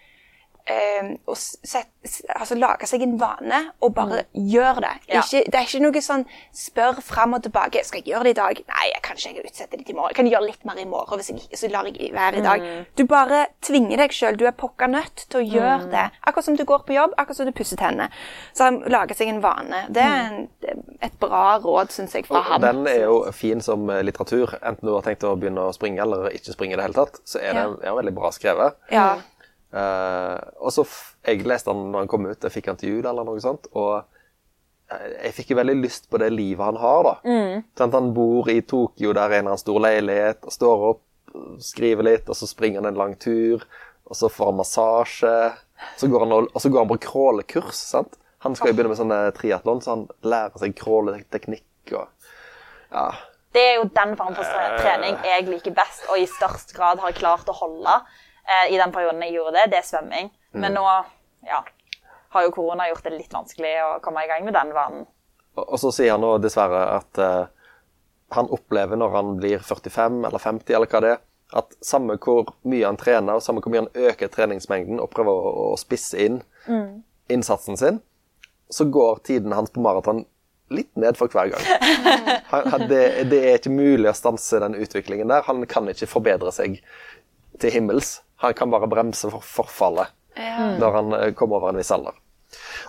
eh, å set, altså, lage seg en vane og bare gjøre det. Ja. Ikke, det er ikke noe sånn spør fram og tilbake. Skal jeg gjøre det i dag? Nei, jeg kan jeg utsette det til i morgen. Jeg kan gjøre litt mer i morgen hvis jeg ikke, så lar jeg være i dag. Du bare tvinger deg sjøl. Du er pokka nødt til å gjøre det. Akkurat som du går på jobb, akkurat som du pusser tennene. Så han lager seg en vane. Det er en, et bra råd, syns jeg, fra han. Den er jo fin som eh, litteratur. Enten du har tenkt å begynne å springe eller ikke springe i det hele tatt, så er den er veldig bra skrevet. Ja. Eh, og så Jeg leste han når han kom ut, jeg fikk han til jul eller noe sånt, og eh, jeg fikk veldig lyst på det livet han har, da. Sånn, han bor i Tokyo, der er en av annen stor leilighet, og står opp, skriver litt, og så springer han en lang tur, og så får han massasje, så går han og, og så går han på crawlekurs, sant. Han skal jo begynne med sånne triatlon, så han lærer seg crawleteknikk og Ja. Det er jo den form for trening jeg liker best, og i størst grad har klart å holde eh, i den perioden jeg gjorde det. Det er svømming. Men nå ja, har jo korona gjort det litt vanskelig å komme i gang med den vanen. Og så sier han nå dessverre at eh, han opplever når han blir 45 eller 50 eller hva det er, at samme hvor mye han trener, samme hvor mye han øker treningsmengden og prøver å, å spisse inn innsatsen sin, så går tiden hans på maraton litt ned for hver gang. Han, det, det er ikke mulig å stanse den utviklingen der. Han kan ikke forbedre seg til himmels. Han kan bare bremse for forfallet når han eh, kommer over en viss alder.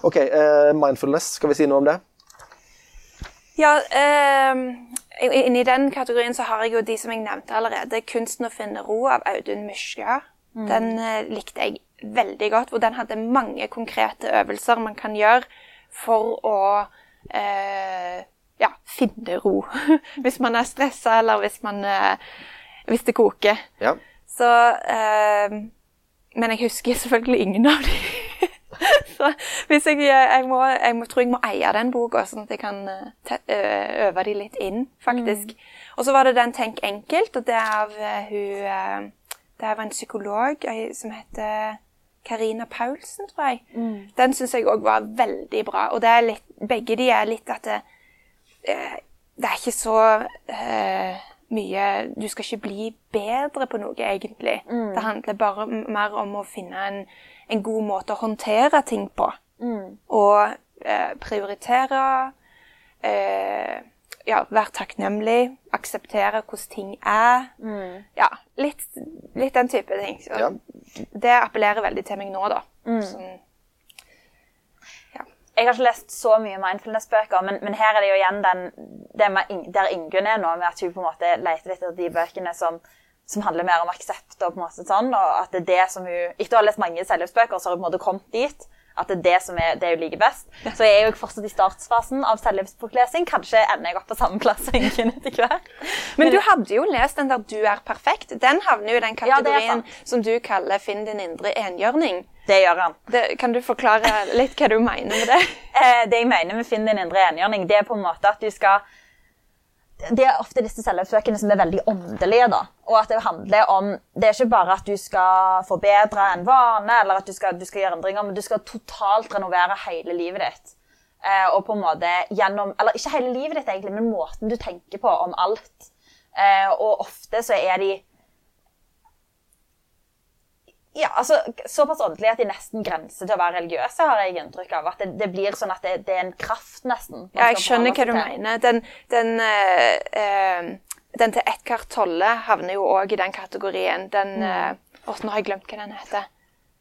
OK, uh, mindfulness, skal vi si noe om det? Ja, uh, inni den kategorien så har jeg jo de som jeg nevnte allerede. 'Kunsten å finne ro' av Audun Myskja. Den uh, likte jeg veldig godt. Og den hadde mange konkrete øvelser man kan gjøre for å uh, ja, finne ro. hvis man er stressa, eller hvis, man, hvis det koker. Ja. Så eh, Men jeg husker selvfølgelig ingen av dem. Så hvis jeg, jeg, må, jeg må, tror jeg må eie den boka, sånn at jeg kan eh, te, øve de litt inn, faktisk. Og så var det den Tenk enkelt, og det er av eh, hun eh, Det var en psykolog eh, som heter Karina Paulsen, tror jeg. Den syns jeg òg var veldig bra. Og det er litt, begge de er litt at det, eh, det er ikke så eh, mye Du skal ikke bli bedre på noe, egentlig. Det handler bare mer om å finne en, en god måte å håndtere ting på. Og eh, prioritere. Eh, ja, være takknemlig. Akseptere hvordan ting er. Ja, litt, litt den type ting. Så Ja. Det appellerer veldig til meg nå, da. Sånn, Jeg har ikke lest så mye mindfulness-bøker, men, men her er det jo igjen den, med, der Ingunn er nå, med at hun på en måte leter etter de bøkene som, som handler mer om aksept. og på en måte sånn, og at det er det som hun, Etter å ha lest mange selvhjelpsbøker, så har hun på en måte kommet dit. At det er det som er det hun liker best. Så jeg er jo fortsatt i startfasen av selvhjelpsboklesing. Kanskje ender jeg opp på samme plass som Ingunn etter hvert. Men du hadde jo lest den der 'Du er perfekt'. Den havner jo i den kategorien ja, som du kaller 'Finn din indre enhjørning'. Det gjør han. Det, kan du forklare litt hva du mener med det? Eh, det jeg mener med Finn din indre enhjørning, det er på en måte at du skal Det er ofte disse selvhjelpsbøkene som er veldig åndelige. da. Og at Det handler om, det er ikke bare at du skal forbedre en vane eller at du skal, du skal gjøre endringer, men du skal totalt renovere hele livet ditt. Eh, og på en måte gjennom, Eller ikke hele livet ditt, egentlig, men måten du tenker på om alt. Eh, og ofte så er de ja, altså, Såpass åndelig at de nesten grenser til å være religiøse, har jeg inntrykk av. At det, det blir sånn at det, det er en kraft, nesten. Ja, jeg skjønner hva du til. mener. Den, den, øh, den til Eckhart Tolle havner jo òg i den kategorien. Den mm. øh, nå har jeg glemt hva den heter.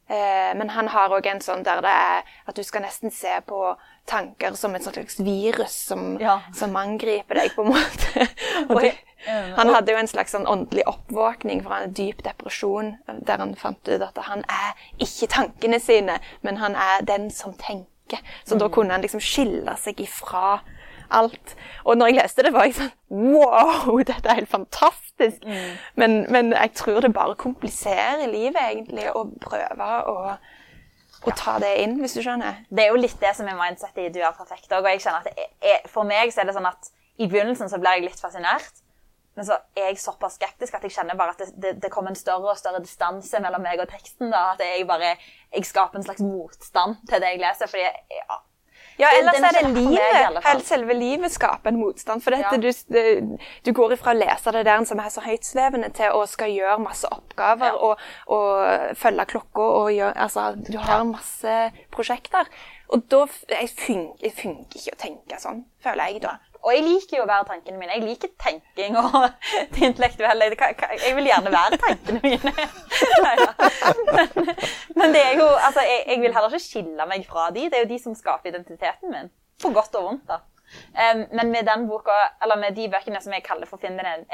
Eh, men han har òg en sånn der det er at du skal nesten se på tanker som et slags virus som, Ja. som angriper deg, på en måte. Og det, han hadde jo en slags sånn åndelig oppvåkning fra en dyp depresjon, der han fant ut at han er ikke tankene sine, men han er den som tenker. Så da kunne han liksom skille seg ifra alt. Og når jeg leste det, var jeg sånn Wow, dette er helt fantastisk! Men, men jeg tror det bare kompliserer livet, egentlig, å prøve å, å ta det inn, hvis du skjønner. Det er jo litt det som er mindsettet i Du er perfekt òg. Og jeg kjenner at er, for meg så er det sånn at i begynnelsen så blir jeg litt fascinert. Men så er jeg såpass skeptisk at jeg kjenner bare at det, det, det kommer en større og større distanse mellom meg og teksten. da, At jeg bare jeg skaper en slags motstand til det jeg leser. fordi ja, Ja, ellers er det livet. Helt selve livet skaper en motstand. For dette, Ja. du, du går ifra å lese det der som er så høytsvevende, til å skal gjøre masse oppgaver Ja. og, og følge klokka og gjøre Altså, du har masse prosjekter. Og da jeg funker, jeg funker ikke å tenke sånn, føler jeg da. Og jeg liker jo å være tankene mine. Jeg liker tenking og det intellektuelle. Jeg vil gjerne være tankene mine. Men, men det er jo, altså, jeg, jeg vil heller ikke skille meg fra de. Det er jo de som skaper identiteten min. På godt og vondt, da. Men med den boka, eller med de bøkene som jeg kaller for Finn din, en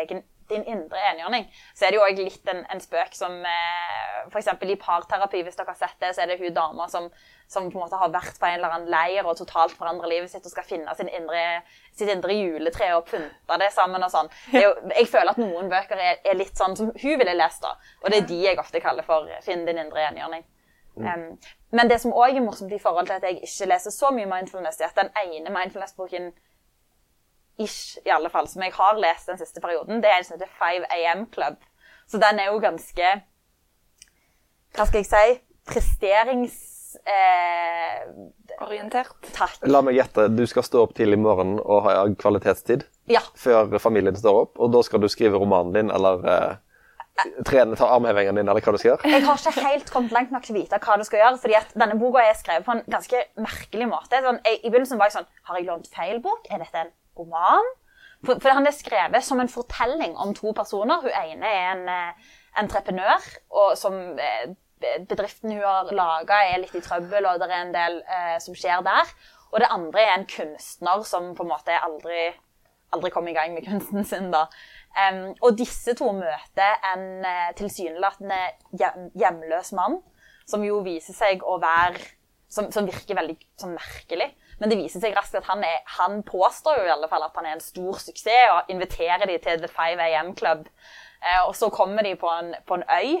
egen, din indre enhjørning, så er det jo også litt en, en spøk som eh, eksempel i parterapi, hvis dere har sett det, så er det hun dama som, som på en måte har vært på en eller annen leir og totalt forandrer livet sitt og skal finne sin indre, sitt indre juletre og pynte det sammen og sånn. Det jo, jeg føler at noen bøker er, er litt sånn som hun ville lest, da. Og det er de jeg ofte kaller for Finn din indre enhjørning. Um, men det som òg er morsomt i forhold til at jeg ikke leser så mye mindfulness, er at den ene mindfulness-boken ish, i alle fall, som jeg har lest den siste perioden, det er en som heter 5 AM Club. Så den er jo ganske Hva skal jeg si? Presterings... Eh, Orientert. takk. La meg gjette, du skal stå opp tidlig i morgen og ha kvalitetstid Ja. før familien står opp, og da skal du skrive romanen din eller eh, trene, ta armhevingene dine, eller hva du skal gjøre? Jeg har ikke helt kommet langt nok til å vite hva du skal gjøre. fordi at denne boka er skrevet på en ganske merkelig måte. Sånn, jeg, I begynnelsen var jeg sånn Har jeg lånt feil bok? Er dette en roman? For, for han er skrevet som en fortelling om to personer. Hun ene er en eh, entreprenør og som eh, bedriften hun har laga, er litt i trøbbel, og det er en del eh, som skjer der. Og det andre er en kunstner som på en måte aldri aldri kom i gang med kunsten sin. da. Um, og disse to møter en eh, tilsynelatende hjem, hjemløs mann, som jo viser seg å være som, som virker veldig merkelig. Men det viser seg raskt at han, er, han påstår jo i alle fall at han er en stor suksess, og inviterer de til The 5 AM Club. Eh, og så kommer de på en, på en øy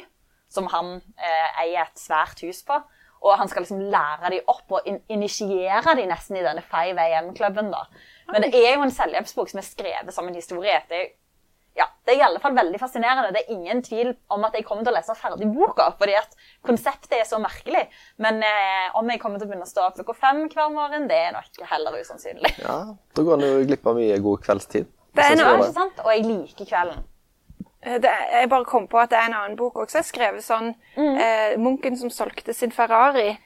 som han eh, eier et svært hus på. Og han skal liksom lære dem opp og in initiere dem nesten i denne 5 AM-klubben. da. Men det er jo en selvhjelpsbok som er skrevet som en historie. Det er, ja, det er i alle fall veldig fascinerende. Det er ingen tvil om at jeg kommer til å lese ferdig boka, fordi at konseptet er så merkelig. Men eh, om jeg kommer til å begynne å stå opp klokka fem hver morgen, det er nok heller usannsynlig. Ja, Da går en jo glipp av mye god kveldstid. Det er noe, Ikke sant? Og jeg liker kvelden. Eh, Det, jeg bare kom på at det er en annen bok også, Jeg skrevet sånn Mm. eh, Munken som solgte sin Ferrari.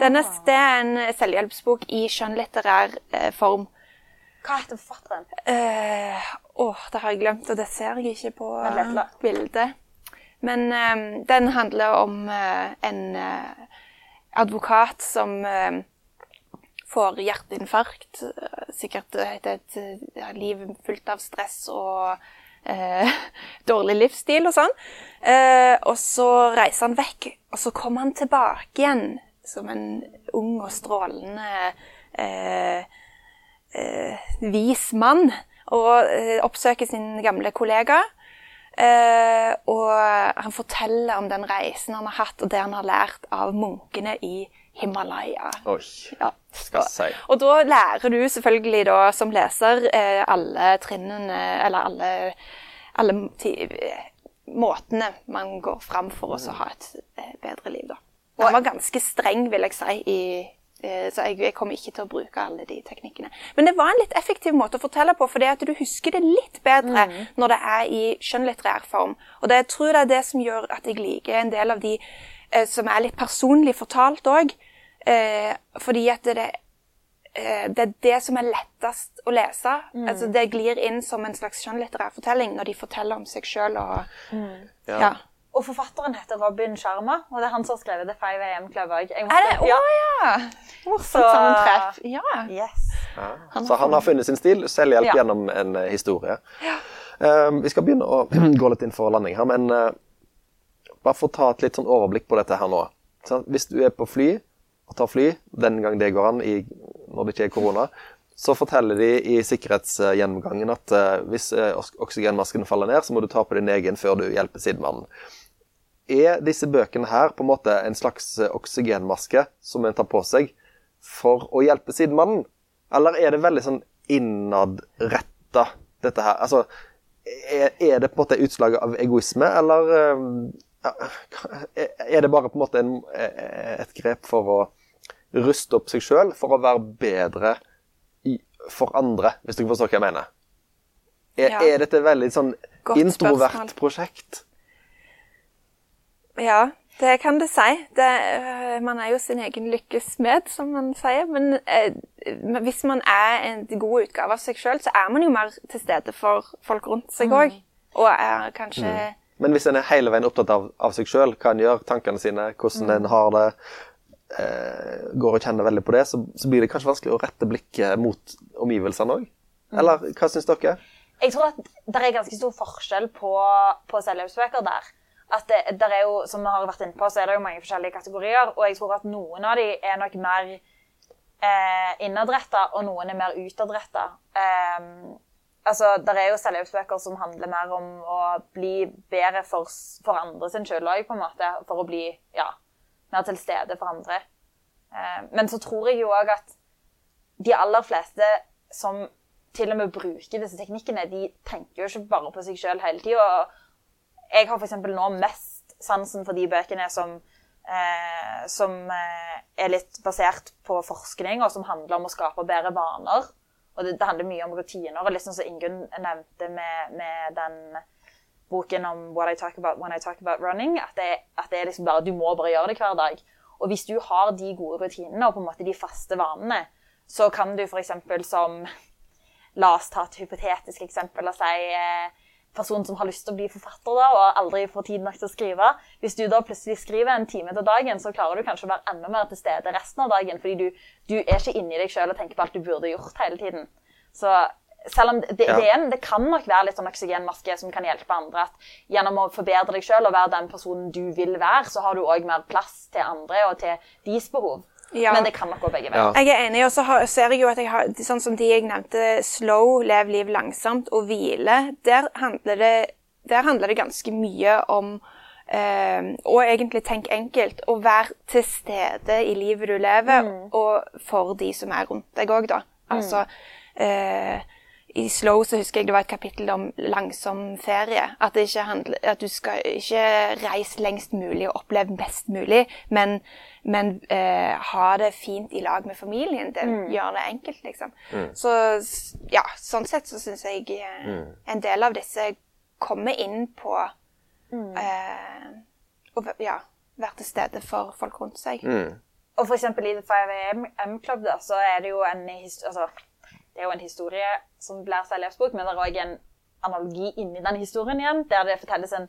Denne, det er en selvhjelpsbok i skjønnlitterær eh, form. Hva heter forfatteren? Eh, åh, det har jeg glemt, og det ser jeg ikke på Men bildet. Men eh, den handler om eh, en eh, advokat som eh, får hjerteinfarkt. eh, Sikkert et, et eh, liv fullt av stress og eh, dårlig livsstil og sånn. Eh, og så reiser han vekk, og så kommer han tilbake igjen som en ung og strålende eh, eh, vis mann og eh, oppsøker sin gamle kollega. Eh, og han forteller om den reisen han har hatt, og det han har lært av munkene i Himalaya. Oi. Ja. Skal si. Og da lærer du selvfølgelig da, som leser eh, alle trinnene, eller alle, alle ti, eh, måtene man går fram for å ha et eh, bedre liv, da. Han var ganske streng, vil jeg si, i, eh, så jeg, jeg kommer ikke til å bruke alle de teknikkene. Men det var en litt effektiv måte å fortelle på, for det at du husker det litt bedre når det er i skjønnlitterær form. Og det, jeg tror det er det som gjør at jeg liker en del av de eh, som er litt personlig fortalt òg. Eh, fordi at det, eh, det er det som er lettest å lese. Altså Det glir inn som en slags skjønnlitterær fortelling når de forteller om seg sjøl og Ja. ja. Og forfatteren heter Robin Sharma, og det er han som har skrevet The 5 AM Club òg. Er det? Å ja! Morsomt Så- sammentreff. Ja. Yes. Så han har funnet sin stil, selvhjelp Ja. gjennom en eh, historie. Eh, vi skal begynne å gå litt inn for landing her, men uh, bare for å ta et litt sånn overblikk på dette her nå. Så Hvis du er på fly og tar fly, den gang det går an i, når det ikke er korona, så forteller de i sikkerhetsgjennomgangen at uh, hvis oksygenmasken faller ned, så må du ta på din egen før du hjelper sidemannen. Er disse bøkene her på en måte en slags eh, oksygenmaske som en tar på seg for å hjelpe sidemannen? Eller er det veldig sånn innadretta, dette her? Altså, er, er det på en måte utslaget av egoisme, eller eh, er det bare på en måte en, eh, et grep for å ruste opp seg sjøl for å være bedre i, for andre, hvis dere forstår hva jeg mener? Er, Ja. er dette et veldig sånn Godt introvert spørsmål. prosjekt? Ja, det kan du si. Det, øh, man er jo sin egen lykkes smed, som man sier. Men eh, hvis man er en god utgave av seg sjøl, så er man jo mer til stede for folk rundt seg òg. Og er kanskje Men hvis en er hele veien opptatt av, av seg sjøl, hva en gjør, tankene sine, hvordan en har det, eh, går og kjenner veldig på det, så, så blir det kanskje vanskelig å rette blikket mot omgivelsene òg? Eller hva syns dere? Jeg tror at det er ganske stor forskjell på, på selvhjelpsbøker der. At det, der er jo, Som vi har vært inne på, så er det jo mange forskjellige kategorier. Og jeg tror at noen av de er nok mer eh, innadretta, og noen er mer utadretta. Eh, altså, der er jo selvhjelpsbøker som handler mer om å bli bedre for, for andre sin skyld òg, på en måte. For å bli ja, mer til stede for andre. Eh, men så tror jeg jo òg at de aller fleste som til og med bruker disse teknikkene, de tenker jo ikke bare på seg sjøl hele tida. Jeg har f.eks. nå mest sansen for de bøkene som, eh, som eh, er litt basert på forskning, og som handler om å skape bedre vaner. Og det, det handler mye om rutiner, og liksom som Ingunn nevnte med, med den boken om What I talk about when I talk about running, at det, at det er liksom bare, du må bare gjøre det hver dag. Og hvis du har de gode rutinene og på en måte de faste vanene, så kan du f.eks. som La oss ta et hypotetisk eksempel og si eh, person som har lyst til å bli forfatter da, og aldri får tid nok til å skrive. Hvis du da plutselig skriver en time til dagen, så klarer du kanskje å være enda mer til stede resten av dagen, fordi du, du er ikke inni deg sjøl og tenker på alt du burde gjort hele tiden. Så selv om det, det, Ja. det, en, det kan nok være litt sånn oksygenmaske som kan hjelpe andre. at Gjennom å forbedre deg sjøl og være den personen du vil være, så har du òg mer plass til andre og til deres behov. Ja. Men det kan nok gå begge Ja. Jeg er enig, og så ser jeg jo at jeg har Sånn som de jeg nevnte, slow, lev liv langsomt og hvile, der handler det, der handler det ganske mye om eh, Og egentlig tenk enkelt, å være til stede i livet du lever, og for de som er rundt deg òg, da. Altså eh, i Slow så husker jeg det var et kapittel om langsom ferie. At, det ikke handler, at du skal ikke reise lengst mulig og oppleve best mulig, men, men eh, ha det fint i lag med familien Det mm. gjør det enkelt, liksom. Så ja, sånn sett så syns jeg eh, en del av disse kommer inn på eh, å ja, være til stede for folk rundt seg. og for eksempel i The 5am Club da, så er det jo en, historie, altså, det er jo en historie som blir seg elevsbok, men det er òg en analogi inni den historien igjen, der det fortelles en,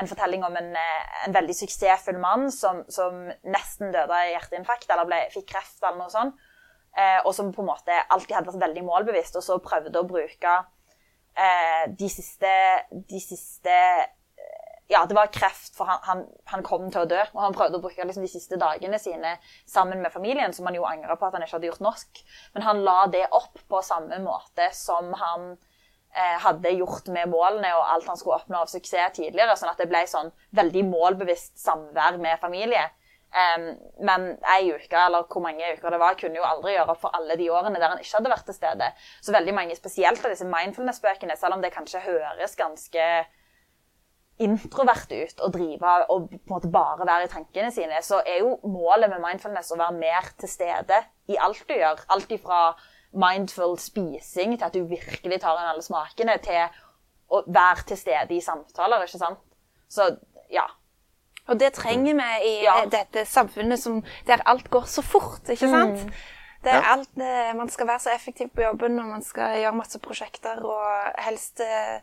en fortelling om en, eh, en veldig suksessfull mann som, som nesten døde av hjerteinfarkt eller ble, fikk kreft eller noe sånt, eh, og som på en måte alltid hadde vært veldig målbevisst, og så prøvde å bruke eh, de siste, de siste ja, det var kreft, for han, han, han kom til å dø. Og han prøvde å bruke liksom, de siste dagene sine sammen med familien, som han jo angrer på at han ikke hadde gjort norsk. Men han la det opp på samme måte som han eh, hadde gjort med målene og alt han skulle oppnå av suksess tidligere. Sånn at det ble sånn veldig målbevisst samvær med familie. Um, men ei uke, eller hvor mange uker det var, kunne jo aldri gjøre opp for alle de årene der han ikke hadde vært til stede. Så veldig mange, spesielt av disse mindfulness-bøkene, selv om det kanskje høres ganske introvert ut og drive og på en måte bare være i tankene sine, så er jo målet med mindfulness å være mer til stede i alt du gjør. Alt ifra mindful spising til at du virkelig tar inn alle smakene, til å være til stede i samtaler, ikke sant? Så ja. Og det trenger vi i Ja. eh, dette samfunnet som, der alt går så fort, ikke sant? Det er alt, eh, man skal være så effektiv på jobben, og man skal gjøre masse prosjekter, og helst eh,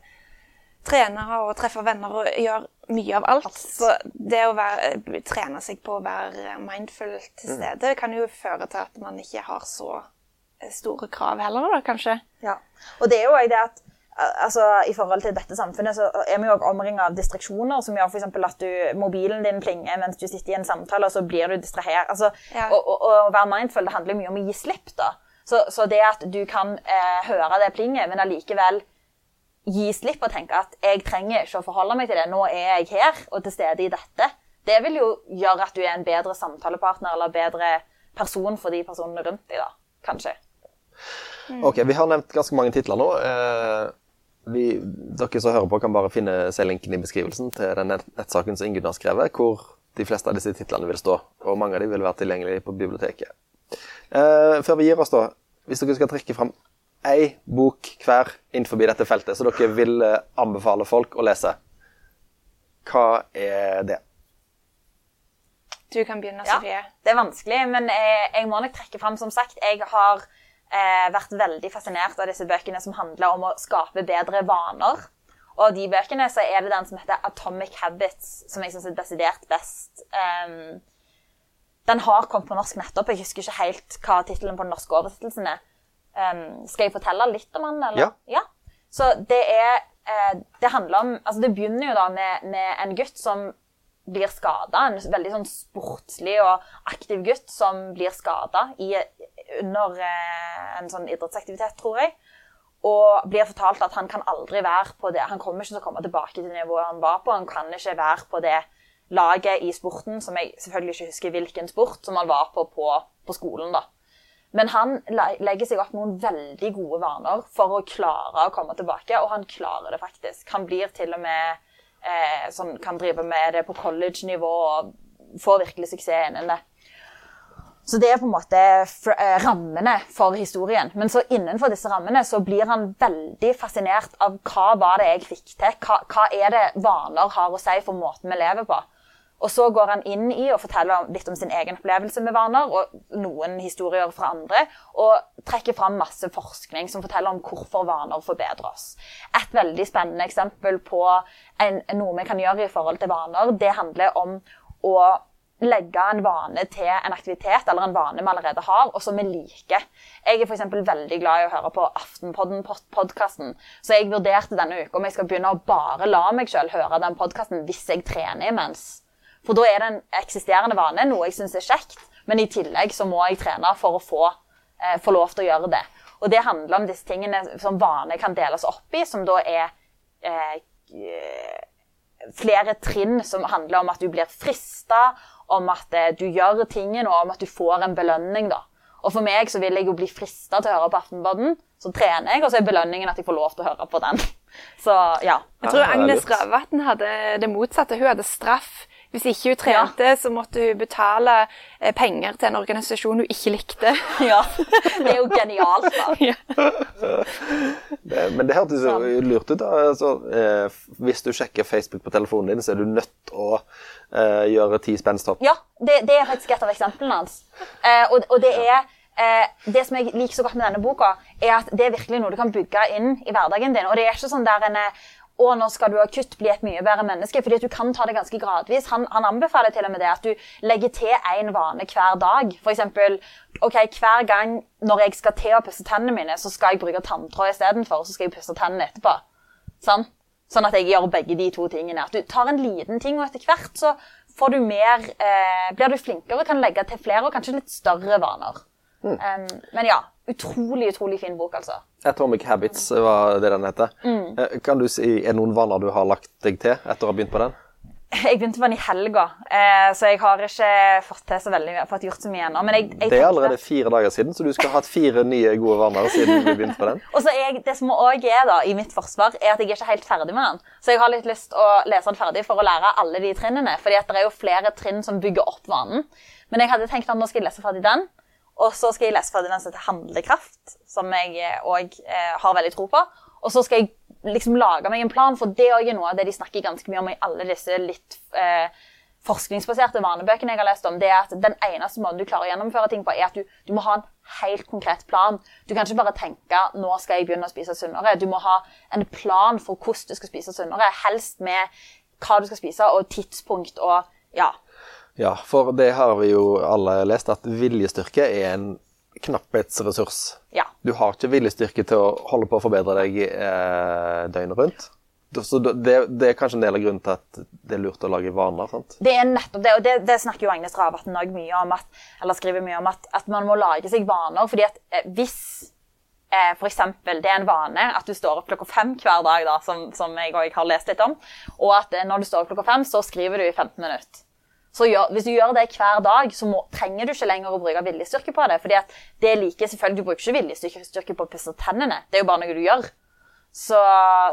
trene og treffe venner og gjøre mye av alt. Så det å være, eh, trene seg på å være mindful til stede kan jo føre til at man ikke har så eh, store krav heller, da, kanskje. Ja. Og det er jo det at altså, I forhold til dette samfunnet så er vi jo omringet av distraksjoner, som gjør for eksempel at du, mobilen din plinger mens du sitter i en samtale, og så blir du distrahert. Altså, Ja. og, og å være mindful det handler mye om å gi slipp. da. Så, så det at du kan eh, høre det plinget, men allikevel gi slipp og tenke at jeg trenger ikke å forholde meg til det, nå er jeg her og til stede i dette, det vil jo gjøre at du er en bedre samtalepartner eller bedre person for de personene rundt deg, da, kanskje. Ok, Vi har nevnt ganske mange titler nå. Eh, vi, dere som hører på, kan bare finne se linken i beskrivelsen til den nettsaken som Ingunn har skrevet, hvor de fleste av disse titlene vil stå. Og mange av dem vil være tilgjengelige på biblioteket. Eh, før vi gir oss, da, hvis dere skal trekke fram ei bok hver innenfor dette feltet som dere vil eh, anbefale folk å lese, hva er det? Du kan begynne, Ja, Sofie. det er vanskelig, men jeg, jeg må nok trekke fram, som sagt, jeg har eh, vært veldig fascinert av disse bøkene som handler om å skape bedre vaner. Og de bøkene så er det den som heter Atomic Habits, som jeg syns er desidert best. Um, den har kommet på norsk nettopp. Jeg husker ikke helt hva tittelen på den norske oversettelsen er. Um, skal jeg fortelle litt om han, Eller? Ja. Så det er eh, Det handler om Altså, det begynner jo da med, med en gutt som blir skada. En veldig sånn sportslig og aktiv gutt som blir skada under eh, en sånn idrettsaktivitet, tror jeg. Og blir fortalt at han kan aldri være på det. Han kommer ikke til å komme tilbake til nivået han var på. Han kan ikke være på det laget i sporten, som jeg selvfølgelig ikke husker hvilken sport, som han var på på, på skolen. da. Men han legger seg opp noen veldig gode vaner for å klare å komme tilbake, og han klarer det faktisk. Han blir til og med eh, sånn, kan drive med det på college-nivå og får virkelig suksess innen det. Så det er på en måte eh, rammene for historien. Men så innenfor disse rammene så blir han veldig fascinert av hva var det jeg fikk til. Hva, hva er det vaner har å si for måten vi lever på. Og så går han inn i og forteller litt om sin egen opplevelse med vaner, og noen historier fra andre, og trekker fram masse forskning som forteller om hvorfor vaner forbedrer oss. Et veldig spennende eksempel på en, noe vi kan gjøre i forhold til vaner, det handler om å legge en vane til en aktivitet eller en vane vi allerede har, og som vi liker. Jeg er eksempel veldig glad i å høre på Aftenpodden-podkasten, så jeg vurderte denne uka om jeg skal begynne å bare la meg selv høre den podkasten hvis jeg trener imens. For da er det en eksisterende vane, noe jeg syns er kjekt, men i tillegg så må jeg trene for å få, eh, få lov til å gjøre det. Og det handler om disse tingene som vane kan deles opp i, som da er eh, flere trinn som handler om at du blir frista, om at eh, du gjør tingen, og om at du får en belønning. da. Og for meg så vil jeg jo bli frista til å høre på Aftenpodden, så trener jeg, og så er belønningen at jeg får lov til å høre på den. Så ja. Jeg tror Agnes lurt. Hadde det motsatte. Hun hadde straff Hvis ikke hun trente, så måtte hun betale eh, penger til en organisasjon hun ikke likte. Ja, Det er jo genialt, da. Det, men det hørtes jo lurt ut. da. Altså, eh, hvis du sjekker Facebook på telefonen din, så er du nødt til å eh, gjøre ti spensthopp. Ja, det, det er faktisk et av eksemplene hans. Eh, og, og det er eh, Det som jeg liker så godt med denne boka, er at det er virkelig noe du kan bygge inn i hverdagen din. Og det er ikke sånn der en eh, å, nå skal du akutt bli et mye bedre menneske. fordi at du kan ta det ganske gradvis. Han, han anbefaler til og med det at du legger til én vane hver dag. For eksempel, ok, hver gang når jeg skal til å pusse tennene mine, så skal jeg bruke tanntråd istedenfor, og så skal jeg pusse tennene etterpå. Sånn? sånn at jeg gjør begge de to tingene. At du tar en liten ting, og etter hvert så får du mer, eh, blir du flinkere og kan legge til flere og kanskje litt større vaner. Mm. Um, men ja, utrolig, utrolig fin bok, altså. Atomic Habits var det den heter. Mm. Kan du si, Er det noen vaner du har lagt deg til etter å ha begynt på den? Jeg begynte på den i helga, eh, så jeg har ikke fått til så veldig mye, fått gjort så mye ennå. Men jeg, jeg Det er allerede fire dager siden, så du skal ha hatt fire nye gode vaner siden du begynte på den. Og så jeg, Det som òg er da, i mitt forsvar, er at jeg er ikke helt ferdig med den. Så jeg har litt lyst å lese den ferdig for å lære alle de trinnene. fordi at det er jo flere trinn som bygger opp vanen. Men jeg hadde tenkt at nå skal jeg lese ferdig den. Og så skal jeg lese fra den som heter Handlekraft, som jeg òg eh, har veldig tro på. Og så skal jeg liksom lage meg en plan, for det er noe av det de snakker ganske mye om i alle disse litt eh, forskningsbaserte vanebøkene jeg har lest om, det er at den eneste måten du klarer å gjennomføre ting på, er at du, du må ha en helt konkret plan. Du kan ikke bare tenke nå skal jeg begynne å spise sunnere. Du må ha en plan for hvordan du skal spise sunnere. Helst med hva du skal spise, og tidspunkt og ja. Ja, for det har vi jo alle lest, at viljestyrke er en knapphetsressurs. ja. Du har ikke viljestyrke til å holde på å forbedre deg eh, døgnet rundt. Så det, det er kanskje en del av grunnen til at det er lurt å lage vaner. sant? Det er nettopp det, og det, det snakker jo Agnes Ravatn òg mye om, at, eller skriver mye om, at, at man må lage seg vaner. fordi at eh, hvis eh, eksempel, det er en vane at du står opp klokka fem hver dag, da, som, som jeg òg har lest litt om, og at eh, når du står opp klokka fem, så skriver du i 15 minutter. Så gjør, hvis du gjør det hver dag, så må, trenger du ikke lenger å bruke viljestyrke på det. fordi at det er like, selvfølgelig, Du bruker ikke viljestyrke på å pusse tennene. Det er jo bare noe du gjør. Så,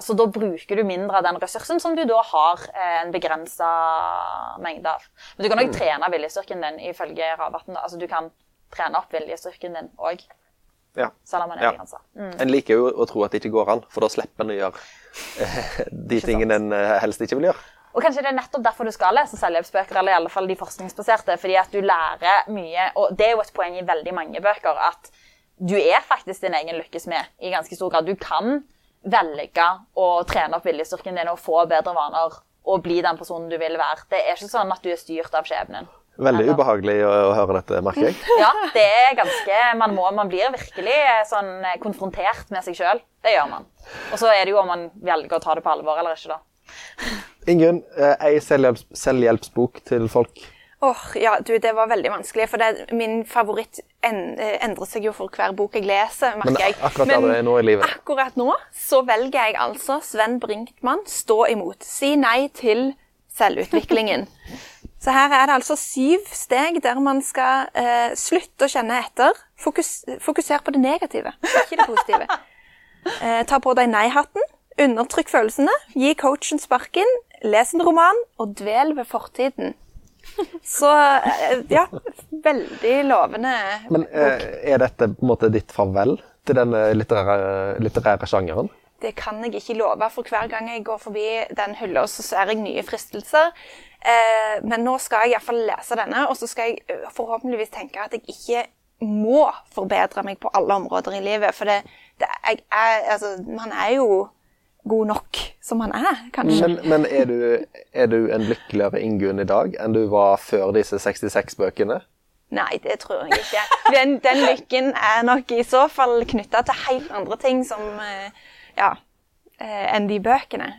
så da bruker du mindre av den ressursen som du da har eh, en begrensa mengde av. Men du kan òg trene viljestyrken din ifølge Ravatn. Altså, du kan trene opp viljestyrken din òg, Ja. selv om man er Ja. begrensa. En liker jo å tro at det ikke går an, for da slipper en å gjøre eh, de tingene en eh, helst ikke vil gjøre. Og kanskje det er nettopp derfor du skal lese selvhjelpsbøker, eller i alle fall de forskningsbaserte, fordi at du lærer mye, og det er jo et poeng i veldig mange bøker, at du er faktisk din egen lykkes med i ganske stor grad. Du kan velge å trene opp viljestyrken din og få bedre vaner og bli den personen du vil være. Det er ikke sånn at du er styrt av skjebnen. Veldig ubehagelig å, å høre dette, merker jeg. Ja, det er ganske Man, må, man blir virkelig eh, sånn eh, konfrontert med seg sjøl. Det gjør man. Og så er det jo om man velger å ta det på alvor eller ikke, da. Ingunn, eh, ei selvhjelps, selvhjelpsbok til folk. Åh, ja, du, det var veldig vanskelig, for det, min favoritt en, eh, endrer seg jo for hver bok jeg leser, merker Men akkurat der du er nå i livet. akkurat nå så velger jeg altså Sven Brinkmann, stå imot. Si nei til selvutviklingen. Så her er det altså syv steg der man skal eh, slutte å kjenne etter. Fokus, fokuser på det negative, ikke det positive. Eh, ta på deg nei-hatten. Undertrykk følelsene. Gi coachen sparken. Les en roman, og dvel ved fortiden. Så eh, ja, veldig lovende. Men eh, er dette på en måte ditt farvel til den litterære, litterære sjangeren? Det kan jeg ikke love, for hver gang jeg går forbi den hylla, så ser jeg nye fristelser. Eh, men nå skal jeg iallfall lese denne, og så skal jeg forhåpentligvis tenke at jeg ikke må forbedre meg på alle områder i livet. For det, det jeg er, altså, man er jo god nok som han er, kanskje. Men, men er, du, er du en lykkeligere Ingunn i dag enn du var før disse 66 bøkene? Nei, det tror jeg ikke. Den, den lykken er nok i så fall knytta til helt andre ting som eh, Ja, eh, enn de bøkene.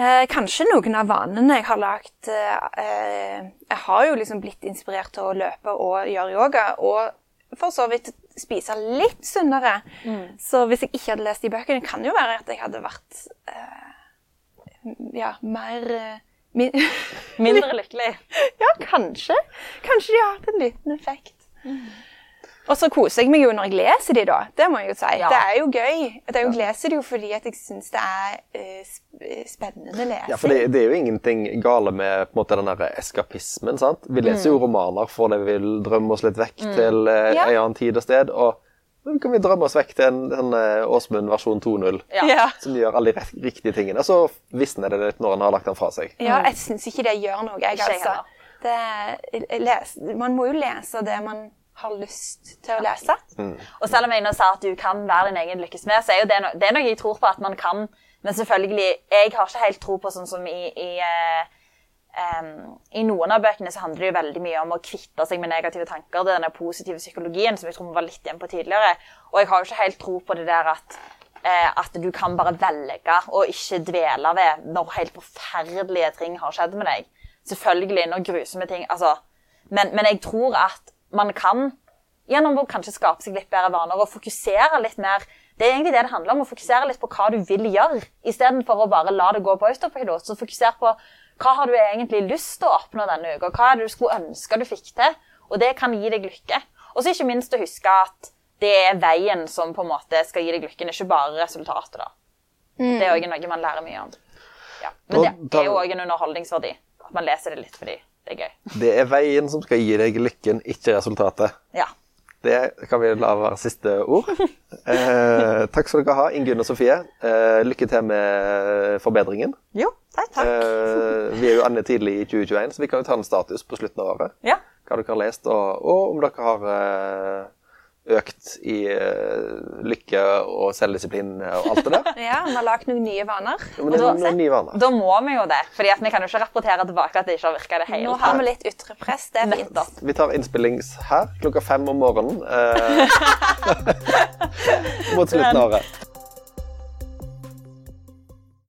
Eh, kanskje noen av vanene jeg har lagt eh, Jeg har jo liksom blitt inspirert til å løpe og gjøre yoga, og for så vidt spise litt sunnere. Så hvis jeg ikke hadde lest de bøkene, kan det jo være at jeg hadde vært uh, ja, mer uh, min Mindre lykkelig. Ja, kanskje. Kanskje de har hatt en liten effekt. Og så koser jeg meg jo når jeg leser de da. Det må jeg jo si. Ja. Det er jo gøy. Det er jo, Jeg leser det jo fordi at jeg syns det er eh, sp- spennende lesing. Ja, for det, det er jo ingenting gale med på måte, den der eskapismen. sant? Vi leser jo romaner for det vi vil drømme oss litt vekk til eh, Ja. en annen tid og sted. Og nå kan vi drømme oss vekk til en, en eh, Åsmund versjon 2.0, Ja. Som gjør alle de riktige tingene. Så visner det litt når en har lagt den fra seg. Ja, jeg syns ikke det gjør noe, jeg, altså. Det, les, man må jo lese det man har lyst til å lese. Og selv om jeg nå sa at du kan være din egen lykkesmed, så er jo det, no det er noe jeg tror på at man kan. Men selvfølgelig, jeg har ikke helt tro på sånn som i, i uh, Um, I noen av bøkene så handler det jo veldig mye om å kvitte seg med negative tanker. Det er denne positive psykologien som jeg tror vi var litt igjen på tidligere. Og jeg har jo ikke helt tro på det der at, eh, at du kan bare velge og ikke dvele ved når helt forferdelige ting har skjedd med deg. Selvfølgelig når grusomme ting altså, men, men jeg tror at man kan gjennom å kanskje skape seg litt bedre vaner og fokusere litt mer Det er egentlig det det handler om, å fokusere litt på hva du vil gjøre, istedenfor å bare la det gå på autopilot. Så fokuser på hva har du egentlig lyst til å oppnå denne uka, hva er det du skulle ønske du fikk til, og det kan gi deg lykke. Og så ikke minst å huske at det er veien som på en måte skal gi deg lykken, ikke bare resultatet. da. Det er òg noe man lærer mye om. Ja. Men Da- det er jo òg en underholdningsverdi. At man leser det litt fordi det er gøy. Det er veien som skal gi deg lykken, ikke resultatet. Ja. Det kan vi la være siste ord. Eh, takk skal dere ha, Ingunn og Sofie. Eh, lykke til med forbedringen. Jo, takk. takk. Eh, vi er jo anne tidlig i 2021, så vi kan jo ta en status på slutten av året. Ja. Hva dere har lest, og, og om dere har eh, økt i eh, lykke og selvdisiplin og alt det der. Ja, Vi har lagd noen nye vaner. Men det er noen nye vaner. Da må vi jo det, fordi vi kan jo ikke rapportere tilbake at det ikke har virka i det Nå har vi litt ytre press. Det er fint. Nettopp. Vi tar innspillings her klokka fem om morgenen. Eh, mot slutten av året.